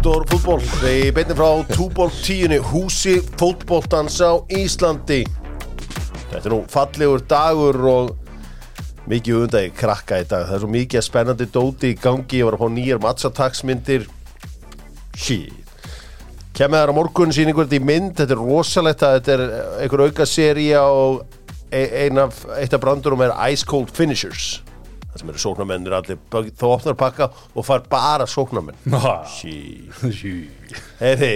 Dóttor fútból Við beinum frá túból tíunni Húsi fótbóltans á Íslandi. Þetta er nú fallegur dagur og mikið undagi krakka í dag. Það er svo mikið spennandi dóti í gangi. Ég var að fá nýjar matsataksmyndir. Shit. Kemur þar á morgun síningur þetta í mynd. Þetta er rosalegt að þetta er einhver auka seria og e- ein af, eitt af brandurum er Ice Cold Finishers Það sem eru sóknarmennir allir Þá opnar pakka og far bara sóknarmenn. Shit. Heyri,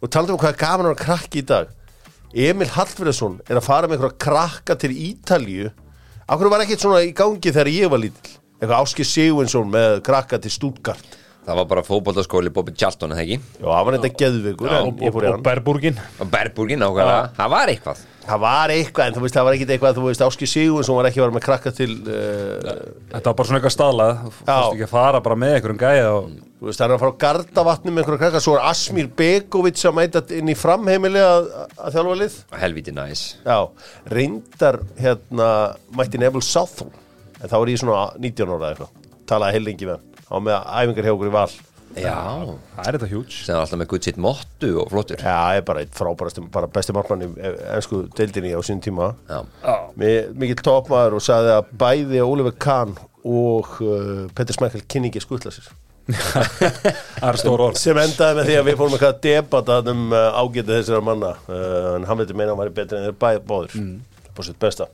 og talaðu um hvað er gaman að vera krakki í dag. Emil Hallfriðsson er að fara með einhverja krakka til Ítalíu. Akkur var ekkert svona í gangi þegar ég var lítill? Eitthvað Áskir Sigvinsson með krakka til Stuttgart. Það var bara fótboltaskóli Bobby Charlton, eða ekki? Já, það var eitthvað en og, ég fór í og hann. Berburgin Og Berburgin ákvæða, það var eitthvað Það var eitthvað, en þú veist, það var ekkert eitthvað Þú veist, Áskir Sigvinsson var ekki að vera með krakka til uh, Þetta var bara svona eitthvað staðlað Þú fórst ekki að fara bara með einhverjum gæja og Þú veist, það er að fara á gardavatni með einhverja krakka Svo er Asmir Begovic að mæta inn í framheimili að, að þjálfa lið. Helviti næs. Já, reyndar hérna mætti Neville Southall en þá er ég svona 19 ára eða eitthvað talaði heil lengi með hann á með æfingar hjá okkur í val Já, það er þetta hjúts sem var alltaf með gutt sitt mottu og flottur Já, ég er bara eitt frábærast bara besti markmann í ennsku deildinni á sín tíma. Mikill toppmaður og sagði að bæði Oliver Kahn og uh, Petur Smækkel kynningi skutla sér Það er stór orð. Sem endaði með því að við fórum eitthvað að debata um uh, ágætið þessara manna. Uh, en hann veitur meina að hann væri betri en þeir bæði báður mm. på sitt besta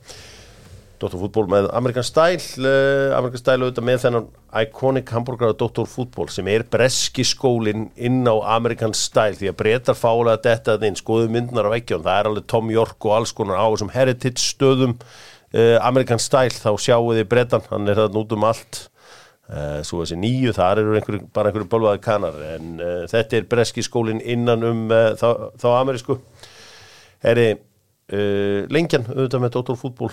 Dóttorfútból með Amerikan Style. Uh, Amerikan Style auðvitað með þennan iconic hamburgara Dóttorfútból sem er breski skólinn inn á Amerikan Style. Því að breytar fálega þetta inn skoðu myndnar á vekkjón, það er alveg Tom York og alls konar á þessum heritage stöðum. Uh, Amerikan Style, þá sjáu þið breytan, hann er það út um allt. Uh, svo þessi nýju, þar eru einhver, bara einhverju bölvaði kanar. En þetta er breski skólinn innan um þá, þá amerísku Heri, lengjan auðvitað með Dóttorfútból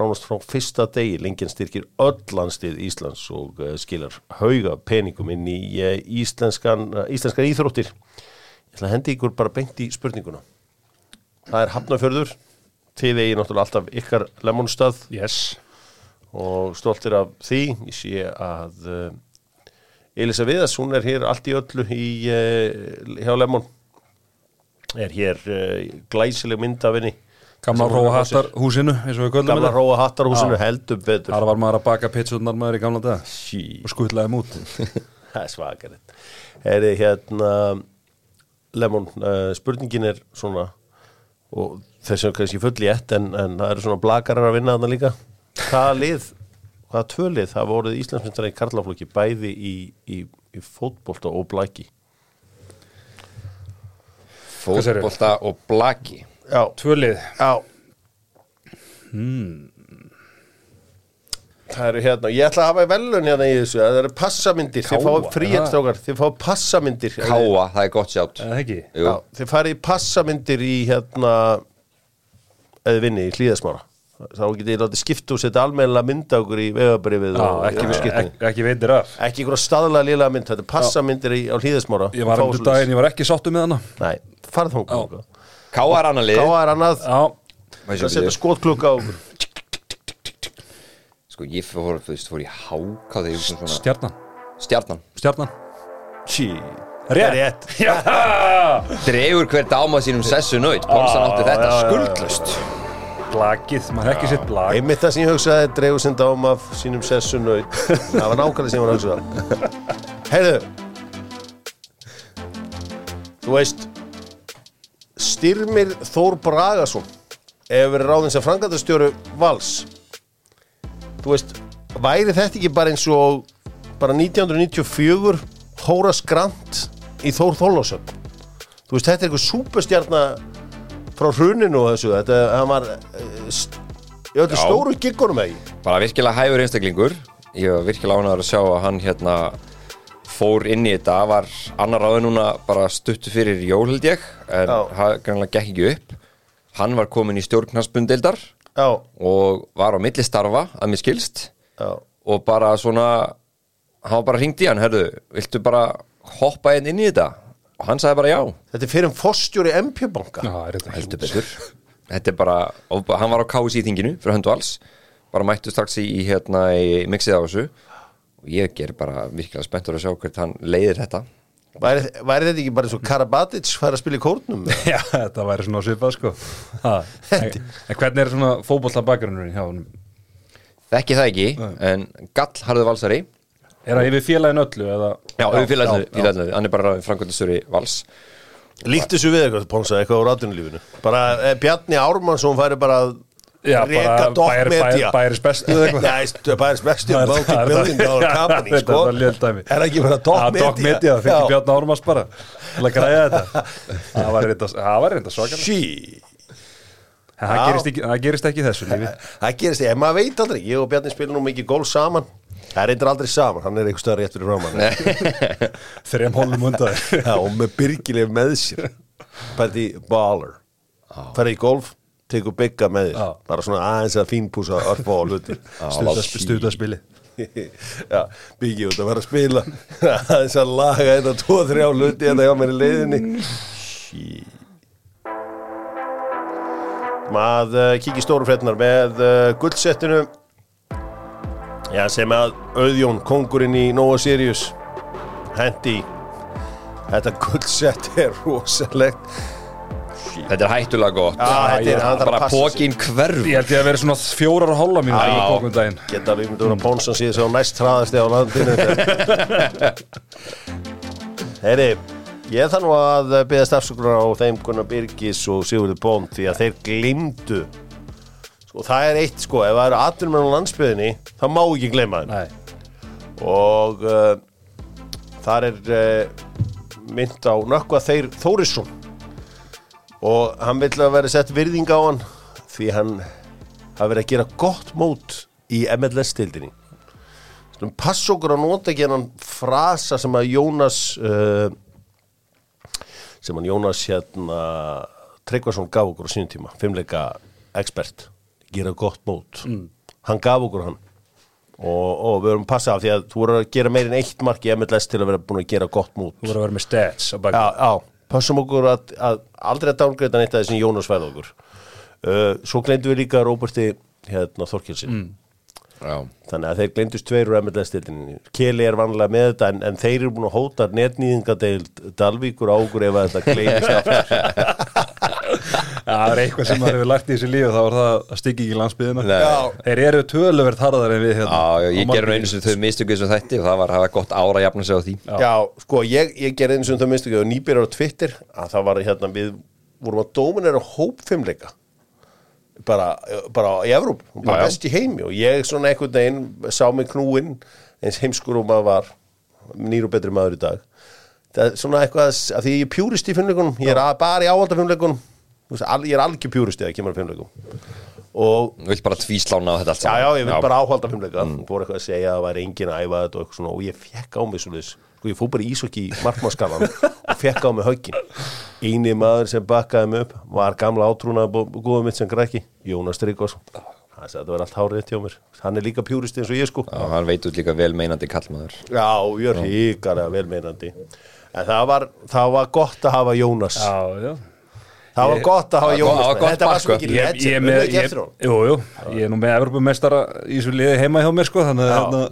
nánast frá fyrsta degi. Lengjan styrkir öll landstið Íslands og skilar hauga peningum inn í íslenskan, íslenskar íþróttir. Ég ætla að hendi ykkur bara beint í spurninguna. Það er Hafnafjörður þið eigi náttúrulega alltaf ykkar lemonstað. Yes. Og stoltir af því. Ég sé að uh, Elisa Viðas, hún er hér allt í öllu í, uh, hjá Lemon er hér uh, glæsileg mynd af henni. Gamla róa hattar húsinu eins og við köllum gamla þetta. Róa hattarhúsinu heldur betur. Þar var maður að baka pizzunar maður í gamla dag sí, og skutlaði mút það er svakarinn er þið hérna Lemon, uh, spurningin er svona og þess að kannski fulli ett en, en það eru svona blakarar að vinna þarna líka. Hvaða lið, hvaða tvö lið hafa voruð Íslandsmyndstara í karlaflokki bæði í, í, í fótbolta og blæki? Fótbolta og blaki. Já, Tvölið já. Það eru hérna ég ætla að hafa velun hérna í þessu það eru passamyndir, þið Káa, fáið fríhet aha. strókar þið fáið passamyndir. Káa, það er gott sjátt. Þið farið í passamyndir í hérna eða vinni í hlýðasmára þá getið þið látið skipta og setja almennilega mynda okkur í vegabrifið ekki, ekki, ekki veitir af. ekki einhverja staðlega liðlega mynd þetta er passamyndir í, á hlýðasmára Ég var um daginn, ég var ekki sáttu með hana. Nei, farð þá Káa er annar lið. Káa er annað, það setja skotklukka á Sko, ég fór, þú veist, fór þegar ég var svona stjarnan. Stjarnan. Stjarnan. Sí, Rétt. rétt. Dregur hver dáma sínum sessu nöyt Pálsson átti þetta skuldlust Blakið, maður ekki sitt blag einmitt það sem ég hugsaði dregur sinn dám af sínum sessun og það var nákvæmlega sem ég var að hugsa. Heyrðu. Þú veist Styrmir Þór Bragason hefur verið ráðin sem frangatastjóru Vals. Þú veist, væri þetta ekki bara eins og bara 1994 Hóras Grant í Þór Þóllásöp Þú veist, þetta er eitthvað súpustjarnar frá hruninu og þessu þetta, hann var eh, í öllu Já. stóru giggunum eða? Bara virkilega hæfur einstaklingur. Ég var virkilega ánæður að sjá að hann hérna fór inn í þetta. Var annar ráði núna bara stuttu fyrir jól held ég en Já. það grannlega gekk ekki upp. Hann var komin í stjórnknarsbundeildar Já, og var á milli starfa að mér skilst. Já, og bara svona hann var bara hringt í hann, herðu, viltu bara hoppa inn inn í þetta og hann sagði bara já, þetta er fyrir um fórstjóri MP-banka Já, er þetta heldur betur. Þetta er bara, og hann var á KSI þinginu fyrir höndu alls, bara mættu strax í, í hérna í mixið á þessu. Og ég ger bara virkilega spenntur að sjá hvert hann leiðir þetta. Væri, væri þetta ekki bara eins og Karabatic fær að spila í kórnum? Já, þetta væri svona svipað sko. Ha, en, en hvernig er svona fótbolta bakgrunnurinn hjá honum? Þekki það ekki, en Gall harðu valsari Er það yfir félagin öllu eða? Já, við já, félaginu, hann er bara framkvæmdastjóri vals. Líkt þessu við eitthvað, Ponsa, eitthvað á rátunulífinu Bara eh, Bjarni Ármannsson færi bara bæri, bæri, dokkmedia bæris bestu eða eitthvað. Nei, bæris bestu billion dollar company, Þetta sko. er Er það ekki bara Já, dokkmedia? Doc Media, það fengi Björn Ármars bara til að græja þetta. Það var reynda, svakar Sí. En það gerist ekki, það gerist ekki í þessu lífi. Það gerist, ég, maður veit aldrei. Ég og Bjarni spila nú mikið golf saman Það er reyndir aldrei saman, hann er eitthvað stöðar rétt fyrir ráman Þrejum hólum undan. Já, og með byrgileg með sér. Pæti baller. Færi í golf, tekur bygga með þér. Já. Bara svona aðeins að fínpúsa örfa á hluti. Stutaspili Já, byggi út að vera að spila. Aðeins að laga þetta tvo, þrjá hluti þetta hjá mér í leiðinni. Sí Maður uh, kíkja í stóru frétnar með uh, guldsettinu Já, sem að Auðjón, kongurinn í Nova Sirius hendi. Þetta guldsett er rosalegt. Þetta er hættulega gott. Já, þetta er- hann þarf að Bara passa pókin hverf Ég held ég að vera svona fjórar og hálfa mínu í bókundaginn Geta alveg myndur að Pónsan síðan svo næst hraðasti á landinu Heyri, ég þarf nú að byggja stafsökunar á þeim Gunnar Birgis og Sigurður Bónd því að þeir glimtu Sko, það er eitt sko, ef það eru atvinnum á landsbyðinni, þá má ekki gleyma þeim. Og uh, þar er uh, mynd á nökkva þeir Þórisson. Og hann vill að vera sett virðing á hann því hann hafi verið að gera gott mót í MLS-tildinni passa okkur að nota ekki hennan frasa sem að Jónas uh, sem að Jónas hérna Tryggvason gaf okkur á sínum tíma fimmleika expert gera gott mót. Hann gaf okkur hann. Og, og við erum að passa af því að þú voru að gera meir en eitt mark í MLS til að vera búin að gera gott mót. Þú voru að vera með stats á baki já, já, passum okkur að, að aldrei að dángreita neitt að þessum Jónas fæði okkur. Uh, svo gleymdu við líka Róberti hérna Þorkjelsin Já. þannig að þeir glemdust tveir úr MLS-dildinni Keli er vanlega með þetta en, en þeir eru búin að hóta netnýðingadeild Dalvíkur á okkur ef að þetta Já, það er eitthvað sem maður hefur lært í þessu lífi þá er það að stikki ekki landsbyðina. Já. Þeir eru töluvert harðar en við hérna Já, já, ég gerði Malbíkinu. sem þau mistöku þessu þætti og það var að hafa gott ára að jafna sig á því Já, sko, ég, ég gerði eins og það minnstu ekki og nýbyrjar á Twitter að það var hérna við vorum að dóminera hópfimleika bara, bara í Evróp bara Já, já. best í heimi og ég svona einhvern veginn sá mig knúinn eins heimskur og maður var nýr og betri maður í dag það er svona eitthvað að, að því ég er pjúrist í fimmleikunum ég er bara í áhaldafimleikunum ég er algjör pjúrist eða kemur að fimmleikum og Þú vilt bara tvíslána á þetta allt Já, já, ég vil bara áhalda fimmleika mm. Fór eitthvað að segja að það væri engin að æfa þetta og eitthvað svona og ég fekk á mig svona sko, ég fór bara í ísokki í markmannskannan og fekk á mig höggin. Eini maður sem bakkaði mig upp var gamla átrúnaða góða mitt sem græki Jónas Tryggvason. Það sagði að þetta var allt hárið hjá mér. Hann er líka pjúristi eins og ég sko. Já, hann veit út líka vel meinandi kallmaður. Já, ég er velmeinandi það var, gott að hafa Já, já gott með. Þetta var svo mikið legend. með, ekki eftir honum. jú, jú, ég er nú með Evropamestara í þessu liði heima hjá mér sko þannig að hérna,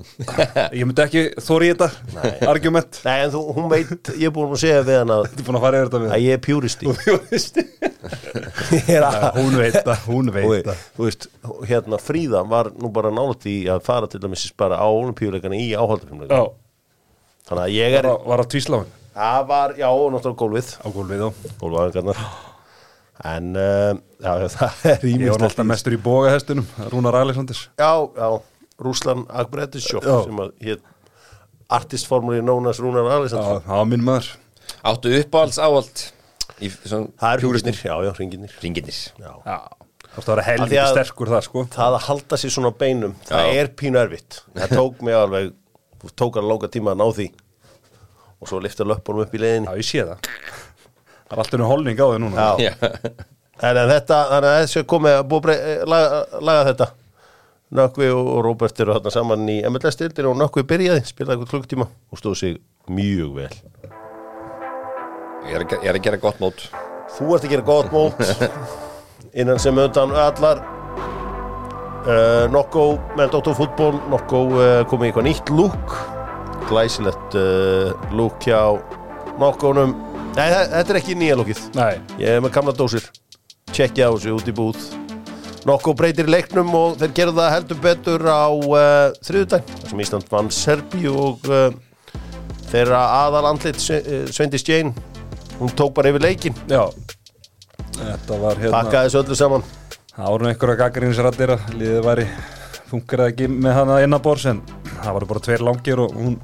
ég myndi ekki þóri í þetta argument. Nei, en þú, hún veit, ég er búin að segja við hann að, Þú er að fara yfir þetta að ég er pjúristi Ég er við Hún veit það, hún veit það. þú veist, hérna Fríða var nú bara nálægt í að fara til dæmis bara á olimpíuleikana í áhaldafimleika Já, þannig að ég er, var, að tvísláin það var, já, náttúrulega gólfið. Á gólfið á gólfaðingarnar en, uh, já, já, það er Ég var alltaf mestur í bógahestunum Rúnar Alexanders. Já, já, Rúslan Akbrettisjók Já. sem að hér artistformuli nónas Rúnar Já, Alessandr það var minn maður. Áttu uppáhalds áhald í svona það er húrisnir, já, já, ringinir Ringinir já. Já, það var helviti sterkur þar sko. Það að halda sér svona á beinum það Já. er pínu erfitt. Það tók mig alveg, tók alveg lóka tíma að ná því. Og svo lifta löpunum upp í leiðinni. Já, ég sé það Það er alltaf einu holning á þau núna. En, en þetta, þannig að þessu er komið að búið að brey- laga, laga þetta. Nökkvi og Róbert eru þarna saman í MLS-dildinu og Nökkvi byrjaði, spilaði eitthvað klukktíma og stóð sig mjög vel. Ég er, að ég er að gera gott mót. Þú ert að gera gott mót. Innan sem undan allar. Uh, Nokkó með Dóttor fútból Nokkó uh, komið í eitthvað nýtt lúk glæsilegt uh, lúk hjá nokkunum Nei, þe- þetta er ekki nýja lókið Nei, Ég er með gamla dósir. Tjekkja á þessu út í búð. Nokkuð breytir leiknum og þeir gerðu það heldur betur á uh, þriðudag þar sem Ísland vann Serbi og uh, þeirra aðal andlit Sveindis Jane hún tók bara yfir leikin já. Þetta var hérna pakkaði þessu öllu saman. Það voru einhverja gaggarinsrættir að liðið væri funkar ekki með hana innabors en það voru bara tveir langir og hún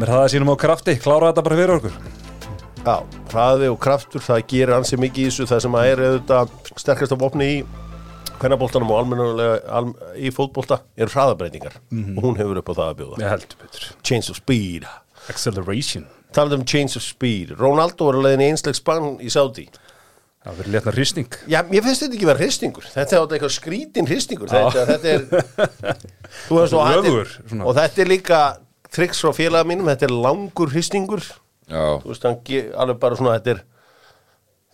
mér hafði sínum á krafti, klára þetta bara fyrir okkur Já, hraði og kraftur, það gerir ansi mikið í þessu. Það sem að er auðvitað sterkast af opni í kvennaboltanum og almennulega alm, í fótbolta eru hraðabreitingar og hún hefur upp á það að bjóða. Ég Change of Speed. Acceleration. Talað um Change of Speed. Ronaldo er að leiðin í einsleik spann í Saudi. Það verður letna hrýsting Já, mér finnst þetta ekki vera hristingur. Þetta er átta eitthvað skrítin hristingur. Þetta, þetta er Þú veist, og, er, og þetta er líka tricks frá félaga mínum, þetta er langur hristingur Þú veist, hann alveg bara svona þetta er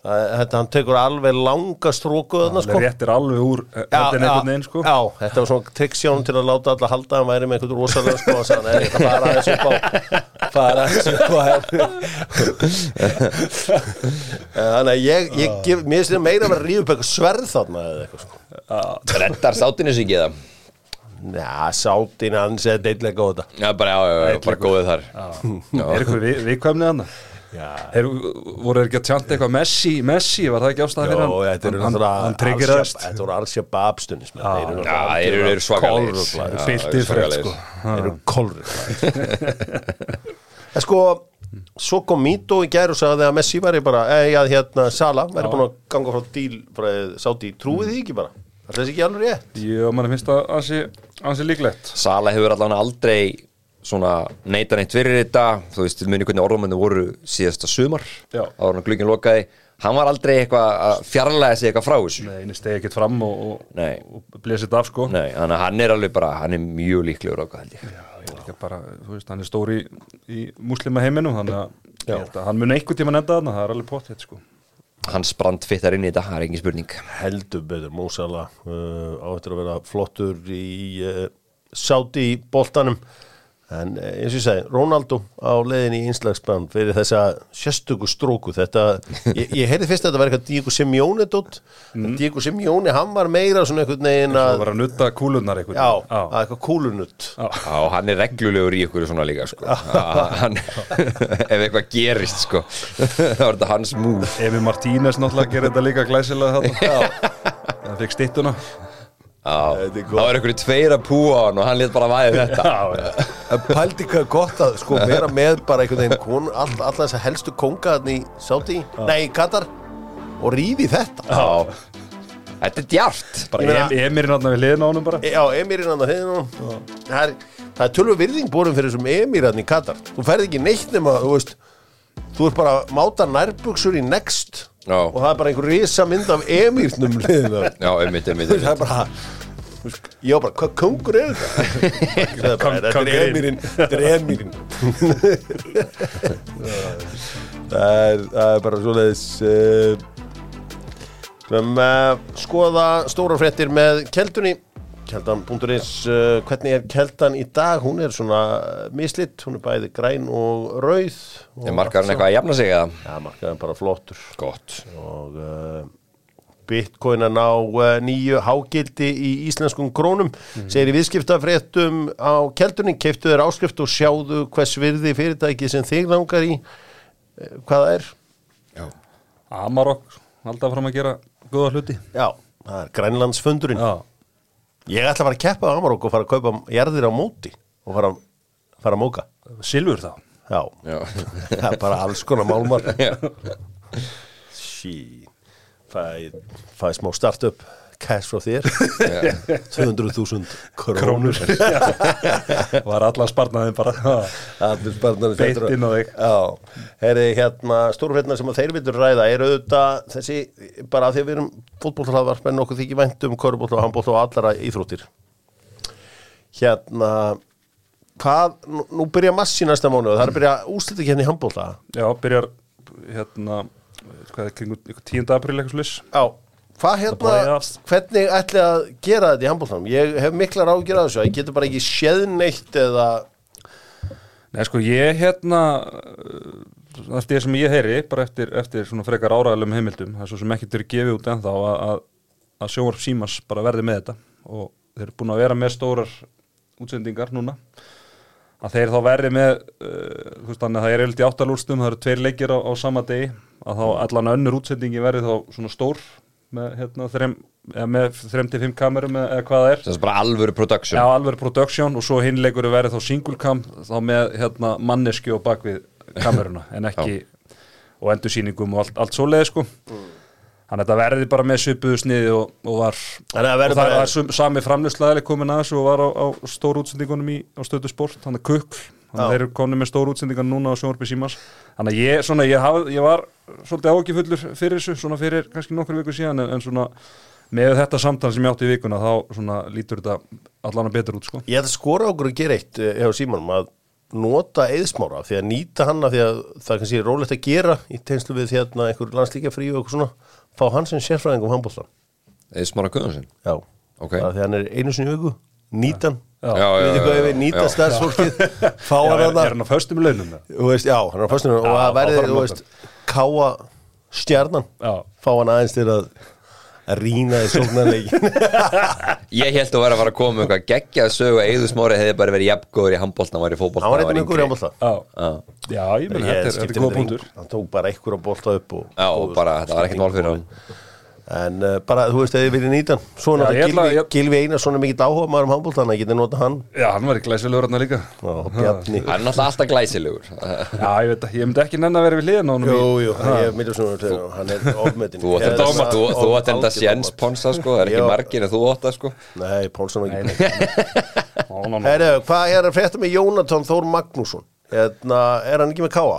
það, þetta, hann tekur alveg langa stróku þarna, Það sko. réttir alveg úr Já, hendin já, einhvern veginn sko. já, þetta var svona triksjón til að láta alla halda hann væri með eitthvað rosalega sko og sagði, nei, þetta fara aðeins upp á fara upp á Þannig að ég, ég gef, mér finnst þetta meira að vera eitthvað sverð þarna eða eitthvað sko. Reddar sátinu sig ekki það Já, sátin hans er deillega góða. Já, bara, já, já, já, bara góðið þar. Er eitthvað við, viðkvæmnið hann? Já, Þeir voru þeir ekki að tjanta eitthvað Messi, Messi, var það ekki ástæða fyrir Jó, hann? þetta eru Hann- náttúrulega Hann tryggir Al-Shab- það Þetta voru Al-Shabaab stundis Já, þeir eru- eru svakalegir. Kolruglaðir. Já, Fyltið frétt svakalegir. sko. Þeir eru kolruglaðir. En sko Svo kom Mito í gær og sagði að Messi væri bara eða hérna Sala væri búin að ganga frá díl frá Sáti, trúið því ekki bara Það er þessi ekki alveg rétt? Jú, manni finnst það ansi, ansi líklegt. Sala hefur allan aldrei svona neita neitt fyrir þetta. Þú veist, til muni hvernig orðumennu voru síðasta sumar Já. áður en glugin lokaði. Hann var aldrei eitthvað að fjarlæga sig eitthvað frá þessu. Nei, einu stegi ekkert fram og, og, Nei. og blesið þetta af sko. Nei, þannig að hann er alveg bara, hann er mjög líklegur ákvað held ég. Ég er líka bara, þú veist, hann er stóri í, í muslima heiminum þannig að Já. ég held að hann mun einhvern tíma nenda þarna, það er alveg pott sko hans brand fittar inn í þetta, það er engin spurning. Heldur betur Mósala uh, á eftir að vera flottur í uh, Sáti boltanum en uh, eins og ég segi, Ronaldo á leiðin í einslagsbann fyrir þessa sérstöku stróku. Þetta, ég, ég heyrði fyrst að þetta var eitthvað Diego Simeone dótt mm. Diego Simeone, hann var meira svona einhvern veginn Það að var að nutta kúlunar einhvern já, veginn. að eitthvað kúlunutt Já, hann er reglulegur í ykkur svona líka sko. hann, ef eitthvað gerist sko. þá er þetta hans múf Emi Martínez náttúrulega gerir þetta líka glæsilega þarna. Það fikk stittuna Já, þá er ykkur tveir að púa á hann og hann lit bara væði þetta. Já, já. Pældi hvað gott að sko vera með bara einhvern veginn kon, all, alla þessa helstu kongaðan í Sáti, nei, Katar. Og rífi þetta. Já, þetta er djart. Bara Emirinn hann við liðin á honum bara. Já, emirinn hann að þeirra það er, það er tölvu virðing borin fyrir þessum emirinn í Katar. Þú ferð ekki neitt nema, þú veist þú ert bara að máta nærbuksur í next Já. og það er bara einhver risa mynd af emirnum liðina Já, einmitt, einmitt, það er einmitt. bara var bara, hvað kongur er þetta? Það er bara, þetta er kóngurinn. emirinn þetta er emirinn það er, það er bara svoleiðis uh, sem uh, skoða stóra fréttir með keldunni keldan.is uh, hvernig er keldan í dag? Hún er svona mislitt, hún er bæði græn og rauð og Er markarinn eitthvað að jafna sig eða? Já, markaðan bara flottur. Gott. Og uh, bitcoin að ná uh, nýju hágildi í íslenskum krónum. Segir í viðskiptafréttum á keldunni, keiftu þér áskrift og sjáðu hvers virði fyrirtæki sem þig langar í. Uh, hvað það er? Já, Amarok, alltaf fram að gera góða hluti. Já, það er grænlandsfundurinn. Já ég ætla að fara að keppa á Amarok og fara að kaupa jarðir á móti og fara, fara að móka. Silfur þá? Já, já, það er bara alls konar málmar. Sí fæ, fæ smá startup cash frá þér. 200.000 krónur. Var allar sparnaðin bara allir sparnar Beint inn á þig. herri hérna stórfrétna sem að þeir vildur ræða er auðvitað þessi, bara af því að við erum fótbollhlaðvarp en okkur þykir vænt um köruboll og handboll og allara íþróttir. Hérna hvað, nú, byrja massi næsta mánu það er að byrja úslita hérna í handbolla Já, byrjar hérna hvað er kringu 10. apríl eitthvað slis Já, hvað hérna, hvernig ætli að gera þetta í handbóltanum? Ég hef miklar ágjur að þessu, ég getur bara ekki séð neitt eða, Nei, sko, ég hérna uh, eftir því sem ég heyri, bara eftir, eftir svona frekar áræðilegum heimildum, það er svo sem ekkert er gefið út ennþá að, að, að sjónvarp símas bara verði með þetta. Og þeir eru búin að vera með stórar útsendingar núna. Að þeir þá verði með uh, þú veist þannig að það er í áttalúrstum það eru tveir leikir á, á sama degi að þá allan önnur útsendingi verði þá svona stór með hérna þrem, eða með þrem til fimm kamerum eða eða hvað það er. Það er bara alvöru production. Já, alveg production og svo hinleikur verið þá single cam þá með hérna, manneski og bakvið kameruna en ekki og endursýningum og allt, allt svoleið sko. Þannig að þetta verði bara með svipuðu sniði og, og var Þannig að og það bara- var sami framlöslaðileg komin að þessu og var á, á stór útsendingunum í, á stöðu sport, þannig að kukl þannig að þeir eru komin með stór útsendingar núna á sjónvarpi símas þannig að ég, svona, ég, haf, ég var svolítið ágifullur fyrir þessu, svona fyrir kannski nokkur vikur síðan en, en svona með þetta samtal sem ég átti í vikuna þá svona lítur þetta allan að betur út sko. Ég ætla að skora okkur að gera eitt eh, hjá Símanum að nota eðsmára því að nýta hann af því að það er kannski rólegt að gera í tegnslu við hérna einhver landslíkja frí og eitthvað svona fá hann sem sérfræðing um handbólta Eða smára guðansinn Já, Ok. af því að hann er einu sinni í auku nýtan, nýta já. starfsfólkið. Fá Já, hann er, að er hann á föstum launum veist, já, hann er á fastinu og Já, það verði, að káa stjarnan. Já, fá hann aðeins til að að rýna í sóknarleikin Ég held að vera að fara að koma eitthvað geggjað sögu að Eður Smári hefði bara verið jafngóður í handbóltan hann var í fótbóltan hann var eitthvað mjög góður í handbólta já, já, ég menn, þetta er, góða punktur. Hann tók bara einhver að bolta upp og, og bara, þetta var ekkert mál fyrir hann en uh, bara, þú veist, ef þið viljið nýta hann svo Já, er ætla- Gilvi, ég- Gilvi Einarsson er mikill áhuga maður um handbóltan að geta nota hann Já, hann var í glæsilegur hann líka og Bjarni Hann er náttúrulega alltaf glæsilegur Já, ég veit að, ég myndi ekki nenn að vera við hliðan á honum Jú, í- jú, ég myndi svona hann er ofmetin Þú átt enda- séns ponsa sko Það er ekki Já. margir en þú átt það sko Nei, Pálsson var ekki. Herru, hvað er að frétta með Jónatan Þór Magnússon? Hérna, er hann ekki með káa?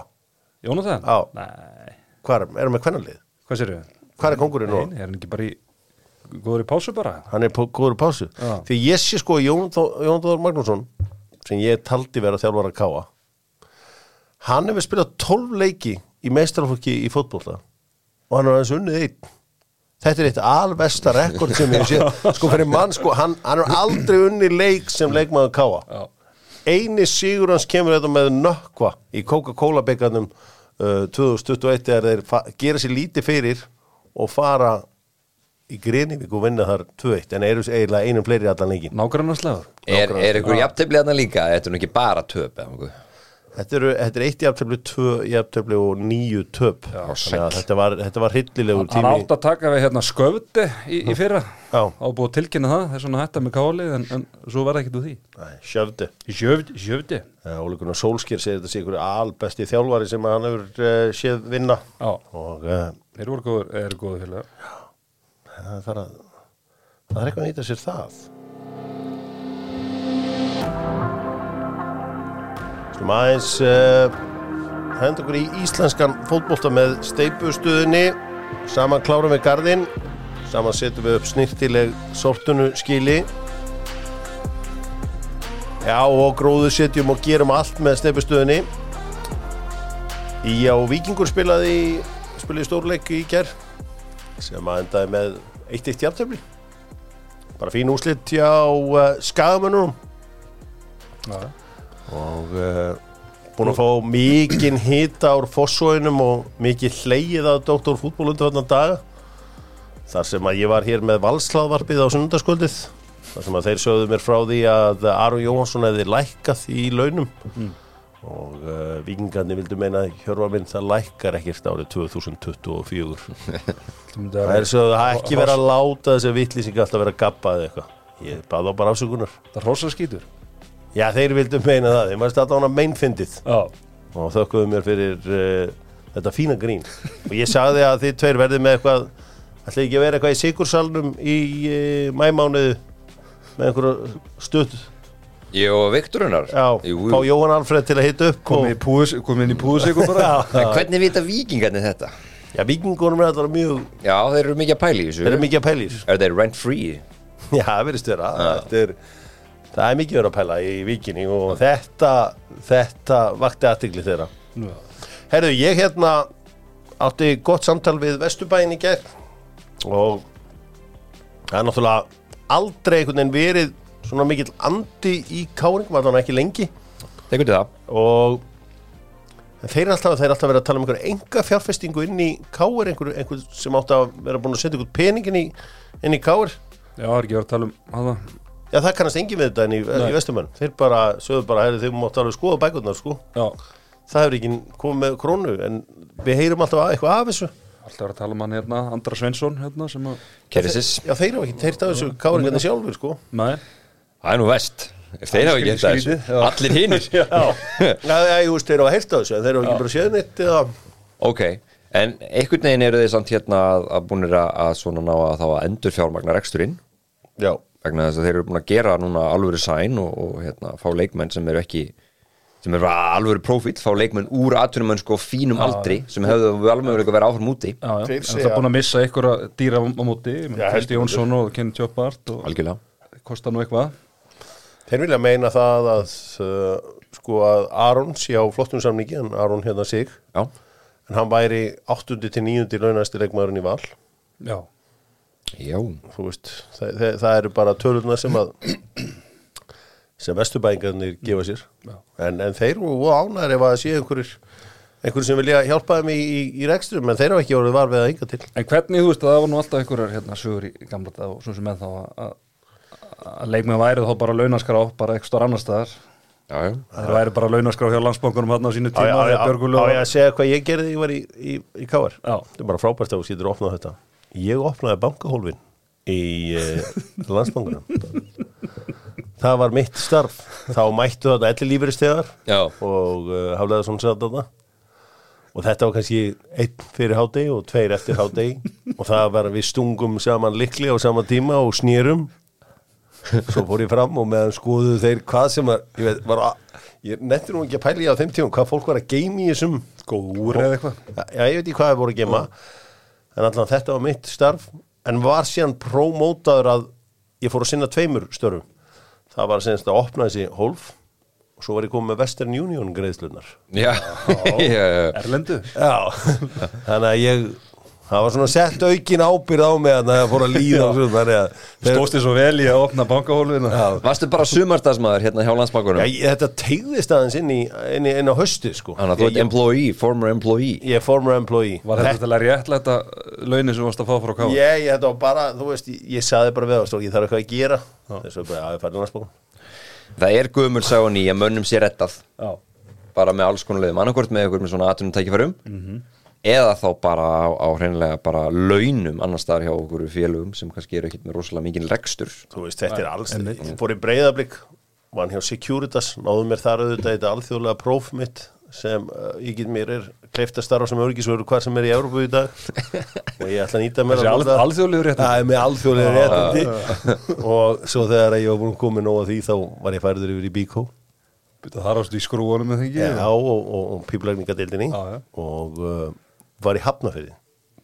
Jónatan? Já. Nei, Hvað er, hann með kvennalið? hvað sér? Hvað er kongurinn nú? Nei, er hann ekki bara í góður í pásu bara? Hann er góður pásu Já. Því ég sé sko Jón Jón Þór Magnússon sem ég taldi vera þjálfara káa hann hefur spilað 12 leiki í meistaraflokki í fótbolta og hann er aðeins unnið einn Þetta er eitt alvesta rekord sem ég sé sko fyrir mann sko, hann, hann er aldrei unnið leik sem leikmaður káa Já. eini sigur hans kemur þetta með nökkva í Coca-Cola byggarnum uh, 2021 er þeir gera sér lítið fyrir og fara í Grinivík og vinna þar 2-1 en eru eiginlega einum fleiri allan leikin Nágrannarslegur? Er, er ykkur jafntefli þarna líka? Þetta er nú ekki bara töp þetta, eru, þetta er eitt jafntöfli, tvö jafntöfli og níu töp. Þetta var, þetta var hryllilegur Hann tími. átt að taka við hérna sköfti í, í fyrra. Já. á búið að tilkynna það, það er svona hætta með káli en, en svo verða ekkert úr því. Æ, sjöfdi Óli Gunnar Solskjær segir þetta sé ykkur albesti þjálfari sem hann hefur uh, séð vinna. Já, og uh, þeir voru góður, eru góður félagar. Það þarf að það er eitthvað að nýta sér það. Slum aðeins uh, henda okkur í íslenskan fótbolta með steipustuðinni saman klárum við gardinn saman setjum við upp snirtileg sortunu skili Já og gróðu setjum og gerum allt með steipustuðinni Já, Víkingur spilaði spilaði stórleik í ger sem að endaði með 1-1 jafntöfli bara fín úslit hjá uh, skagamönnum Já, og uh, búin að fá mikinn hita úr fossóinum og mikið hleyið að Dr. Fútból undir þarna daga þar sem að ég var hér með valsláðvarpið á sunnundaskvöldið þar sem að þeir sögðu mér frá því að Aron Jóhansson hefði lækkað í launum og uh, vikingarnir vildu meina að hjörfa minn það lækkar ekkert árið 2024 það er svo að það ekki vera að láta þessi vittlýsing alltaf vera að gappa eða eitthvað. Ég baði á bara afsökunar. Það rosa skítur já þeir vildu meina það, þeir varst alltaf hana meinfindið. Já, og þökkuðu mér fyrir uh, þetta fína grín. Og ég sagði að þið tveir verðið með eitthvað ætlaði ekki að vera eitthvað í Sigursalnum í uh, mæmánuðu með einhverju stutt Ég og Viktorunar fá. Jóhann Alfred til að hita upp. Komið inn í púðusikur bara. En hvernig vita vikingarnir þetta? já, vikingunum er alltaf mjög Já, þeir eru mikið að pæla í þessu. Þeir eru mikið að pælir Er þeir rent free? já, það þetta er, það er mikið að pæla í vikinni og þetta þetta vakti aðtigli þeirra. Já. Herðu, ég hérna átti gott samtal við Vesturbæin í gerð og það er náttúrulega aldrei einhvern veginn verið svona mikill andi í káring, var það ekki lengi og En þeir eru alltaf, þeir eru alltaf verið að tala um einhverja enga fjárfestingu inn í káir, einhver, einhver sem átt að vera búin að setja einhvern peningin í, inn í káir. Já, það er ekki verið að tala um hana. Já, það kannast engin við þetta en í, í vestumönn. Þeir bara, sögðu bara, heyrðu, þeir mátt alveg skoða bækurnar, sko. Já, Það hefur ekki komið með krónu, en við heyrum alltaf að- eitthvað af þessu. alltaf verið að tala um hann hérna, Andra Svensson hérna sem að, Kerrisis, Já, þeir hafa ekki heyrt af þessu káringarnir sjálfur, sko. nei, það er nú vest Ef þeir hafa ekki þetta þessu já. Allir hinnir Já, já, já, ég veist, þeir hafa heyrt af þessu, en þeir hafa ekki bara séð neitt eða... Ok, en einhvern veginn eru þeir samt hérna að, að búinir að, að svona ná að þá að endur fjármagnar eksturinn Já, vegna þess að þeir eru búin að gera núna alvöru sæn og, og hérna, fá leikmenn sem eru ekki sem eru alvöru profil, fá leikmenn úr atvinnum sko fínum aldri sem hefðu alveg möguleika að vera áfram úti. Já, já, Þeir en það er búin að missa einhverja dýra á á móti, Já, Kristi Jónsson og Kenny Tjópart og algjörlega. kostar nú eitthvað þeir vilja meina það að, uh, sko, að Aron sé á flottum samningi, en Aron hérna sig, Já, en hann væri 8. til 9. launæsti leikmaðurinn í val. Já, já, veist, það, það, það eru bara tölurna sem að sem vesturbæingarnir gefa sér Já. en, en þeir eru ánæður ef að sé einhverjir einhverjir sem vilja hjálpa þeim í, í, í rekstrum en þeir hafa ekki orðið var við að ynga til En hvernig, þú veist, að það var nú alltaf einhverjar hérna, sögur í gamla dag og svo sem með þá að, að, að leikmenn væri þá bara launaskrá, bara eitthvað stór annar staðar. Það væri bara launaskrá hjá landsbankunum hann á sínu tíma á, ég að segja hvað ég gerði ég var í, í, í KR Já. þetta er bara frábært að þú sýtur að opna þetta. Ég opnaði bankahólfin í uh, landsbankunum það var mitt starf. Þá mættu þetta elli lífeyristegar Já, og uh, haflega svona satt þarna. Og þetta var kannski einn fyrir hádegi og tveir eftir hádegi. Og það var við stungum saman likli á sama tíma og snýrum svo fór ég fram og meðan skoðuðu þeir hvað sem var ég, veit, var að, ég nettur nú ekki að pæla í á þeim tíma hvað fólk var að geima í þessum Góð úr eða eitthvað? Já, ég veit ekki hvað það voru að geima en allan þetta var mitt starf. En var síðan prómótaður að ég fór að sinna tveimur störfum. Það var senast að opna þessi hólf og svo var ég komið með Western Union greiðslunar já, já, já. Erlendu? Já, þannig að ég það var svona sett aukin ábyrð á mig að það fór að líða og svona þannig að þið svo vel í að opna bankahólfina Varstu bara sumardagsmaður hérna hjá landsbankunum Já, ég, þetta tegðist aðeins inn, í, inn, í, inn á höstu sko. Þannig að þú ert employee, former employee. Ég er former employee. Var þetta til að réttlæta launin sem þú varst að fá frá káa? Ég, ég, þetta var bara, þú veist, ég, ég saði bara við það, ég þarf eitthvað að gera. Þess að bara, að ég færi næstbókum Það er gömul sá ný að mönnum sé rettað Já, bara með alls konar leiðum, annarkvort með ykkur með svona atvinnum tækifærum eða þá bara á, á hreinlega bara launum annars staðar hjá okkur félögum sem kannski eru ekkit með rosalega mikið rekstur. Þú veist, þetta er alls, ég fór í breyðablík vann hjá Securitas, náðu mér þar auðvitað þetta alþjóðlega próf mitt sem uh, ég get mér er kleift að starfa sem örgisvöru hvað sem er í Európu í dag. Og ég ætla að nýta mér að al- alþjóðlegur réttindi? Það er með alþjóðlega réttindi. Og svo þegar ég var búin komið nóg að því þá var ég færður yfir í Bíkó það rástu í skrúanum með þengi Já, og, og, og var í Hafnafyrði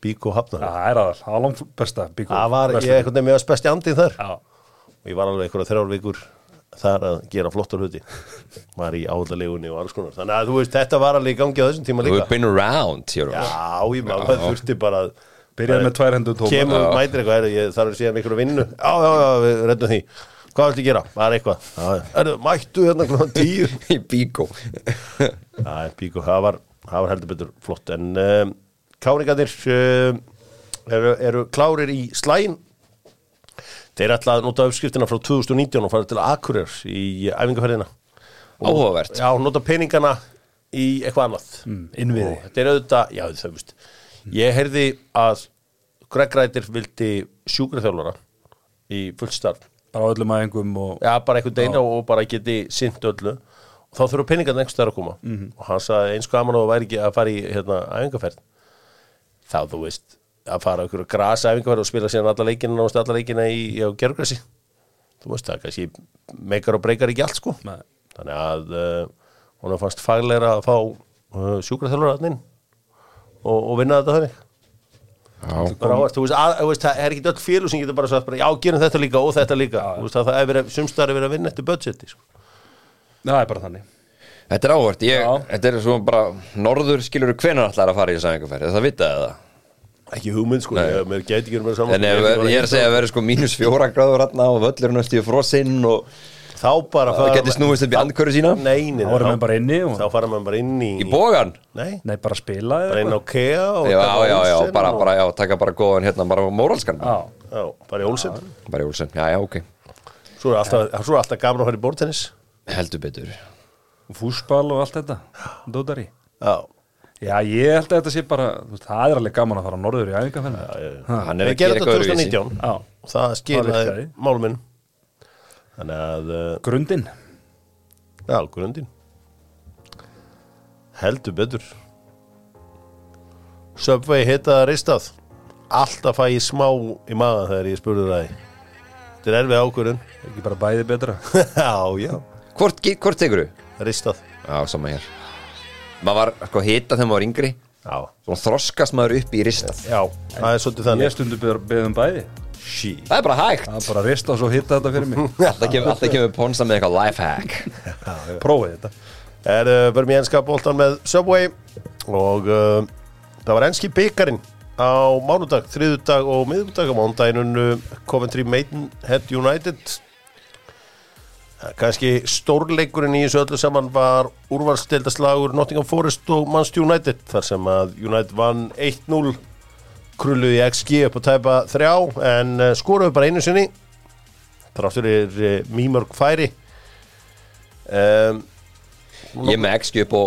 Bíkó Hafnafyrði Það er aðal, það var langt besta bíkó Það var, ég einhvern veginn með að spesti andið þar. Já, og ég var alveg einhverja þrjár vikur þar að gera flottar hluti. Var í áðalegunni og alls konar. Þannig að þú veist, þetta var alveg í gangi á þessum tíma líka. hefur been around Já, ég maður þurfti bara að byrjaði með tvær hendur tóma. Kemur og mætir eitthvað, er, ég þarf að síðan einhverju vinnu. Já, já, já, við reddum því. Hvað viltu gera? Það er eitthvað. Já, já. er, mættu hérna klokkan tíu. Í bíkó er það var heldur betur flott. En um, káringarnir um, eru, eru klárir í slægin þeir ætla að nota uppskriftina frá 2019 og fara til Akureyr í æfingarferðina Áhugavert. Já, nota peningana í eitthvað annað. Mm, innviði. og þetta er auðvitað, já þau veist ég heyrði að Greg Rætir vildi sjúkraþjálfara í fullt starf. Bara öllum aðengum og Já, bara einhvern degna og bara geti sint öllu. Og þá þurfa peningarna einhvers þar að koma. Og hann sagði eins gaman og það væri ekki að fara í hérna, æfingarferð þá þú veist að fara okkur að grasa æfingarferð og spila síðan alla leikina og alla leikina í, í gergrassi þú veist það kannski meikar og breykar ekki allt sko. Nei. þannig að uh, hún fannst fagleira að fá uh, sjúkraþjálfur inn og, og vinna þetta þannig. Já, bara áherslu, þú veist, að, þú veist, það er ekki öll félag sem getur bara sagt já, gerum þetta líka og þetta líka. Þú veist, að það er verið, sumstar er verið að vinna eftir budgeti sko. það er bara þannig Þetta er Já. þetta er svo bara Norður skilur hvenar allar að fara í aðeinkaferð Það vitaði það ekki hugmynd, sko, Nei. ég, mér gæti ekki verið saman En ef, ég er að segja að vera sko mínus fjóra gráður hérna og völlur næstu frosinn og þá bara Það geti snúist upp í andkörðu sína? Nei, nei, þá erum við bara inni og, Þá fara maður bara inn í Í bógan Nei, nei, bara að spila eða bara inn á. Kea og Já, já, já, bara, og- bara, já, taka bara góðan hérna, bara móralskan. Já, Já, bara í Olsen. Bara í Olsen, já, já, ok. Svo er alltaf, svo er alltaf gaman að fara í bórtennis Heldur betur fúsbal og allt þetta Dótari. Já, Já, ég held að þetta sé bara þú veist, það er alveg gaman að fara norður í æfingarferðin Hann er við að gera gerum eitthvað þetta öðruvísi. 2019 Já, og það skilaði virkaði. málum minn. Þannig að, uh, grundin. Já, grundin. Heldur betur. Subway hitaða ristað Alltaf fæ ég smá í maða þegar ég spurði það. Þetta er erfið ákvörðun. Ekki bara bæði betra. Já, já, Hvort, hvort tekur þú? Ristað. Já, sama hér. Maður var sko hita þegar maður var yngri. Já, Svona þroskast maður upp í ristað. Já, það er svolítið Ég þannig stundu beðum bæði. Shí Það er bara hægt. Það er bara að rista og svo hitta þetta fyrir mig. Alltaf kemur, alltaf kemur Ponsa með eitthvað lifehack Prófið þetta. Er uh, verðum í enska boltan með Subway. Og uh, það var enski byggarinn á mánudag, þriðudag og miðudag á mánudaginn uh, Coventry Maidenhead United ja, kannski stórleikurinn í þessu öllu saman var úrvalstildaslagur Nottingham Forest og Manchester United þar sem að United vann 1-0 krulluði XG upp á tæpa þrjá en uh, skoruðu bara einu sinni þráttur er uh, mýmörg færi. Um, Ég með XG upp á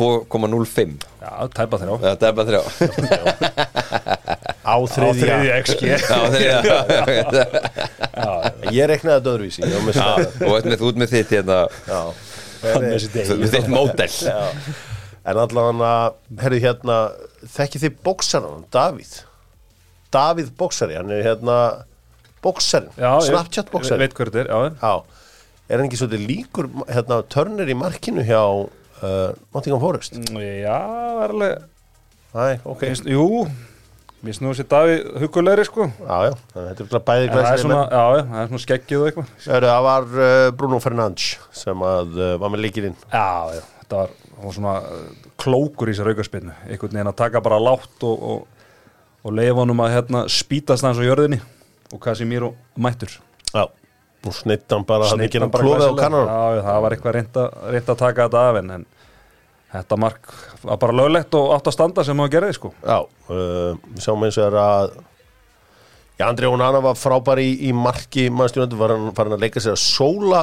2,05 Já, tæpa þrjá. Þetta er bara þrjá á þriðja. XG Já, Ég reknaði þetta öðruvísi Og ert með, þú ert með þitt hérna. Já. Með þitt módel. En allavega herri hérna þekkið þið bóksaran, Davíð? Davíð bóksari, hann er hérna bóksarin, Já, ég- Snapchat bóksari. Veit hver þetta er, já Já, er hann ekki svolítið líkur hérna törnir í markinu hjá uh, Nottingham Forest? Já, það er alveg Æ, ok, Mér finnst- Jú, mér snúið sér Davíð hugulegri sko. Já, já, þetta er örugglega bæði En Það er svona, er svona skeggið og eitthvað. Það var uh, Bruno Fernandes sem að uh, var með líkirinn Já, já, þetta var, var svona uh, klókur í sér aukarspinnu einhvern veginn að taka bara látt og, og, og leifa honum að hérna spýtast hans á jörðinni og Casimiro mættur. Já, og sneitt hann bara hann ekki hann hann bara klófið á kannan Já, já, það var eitthvað reynd að, reynd að taka þetta af en, en þetta mark var bara löglegt og átt að standa sem hann gerði sko. Já, uh, við sáum eins og er að Já, Andri Onana var frábær í, í marki mannstjónandi, var hann farin að leika sér að sóla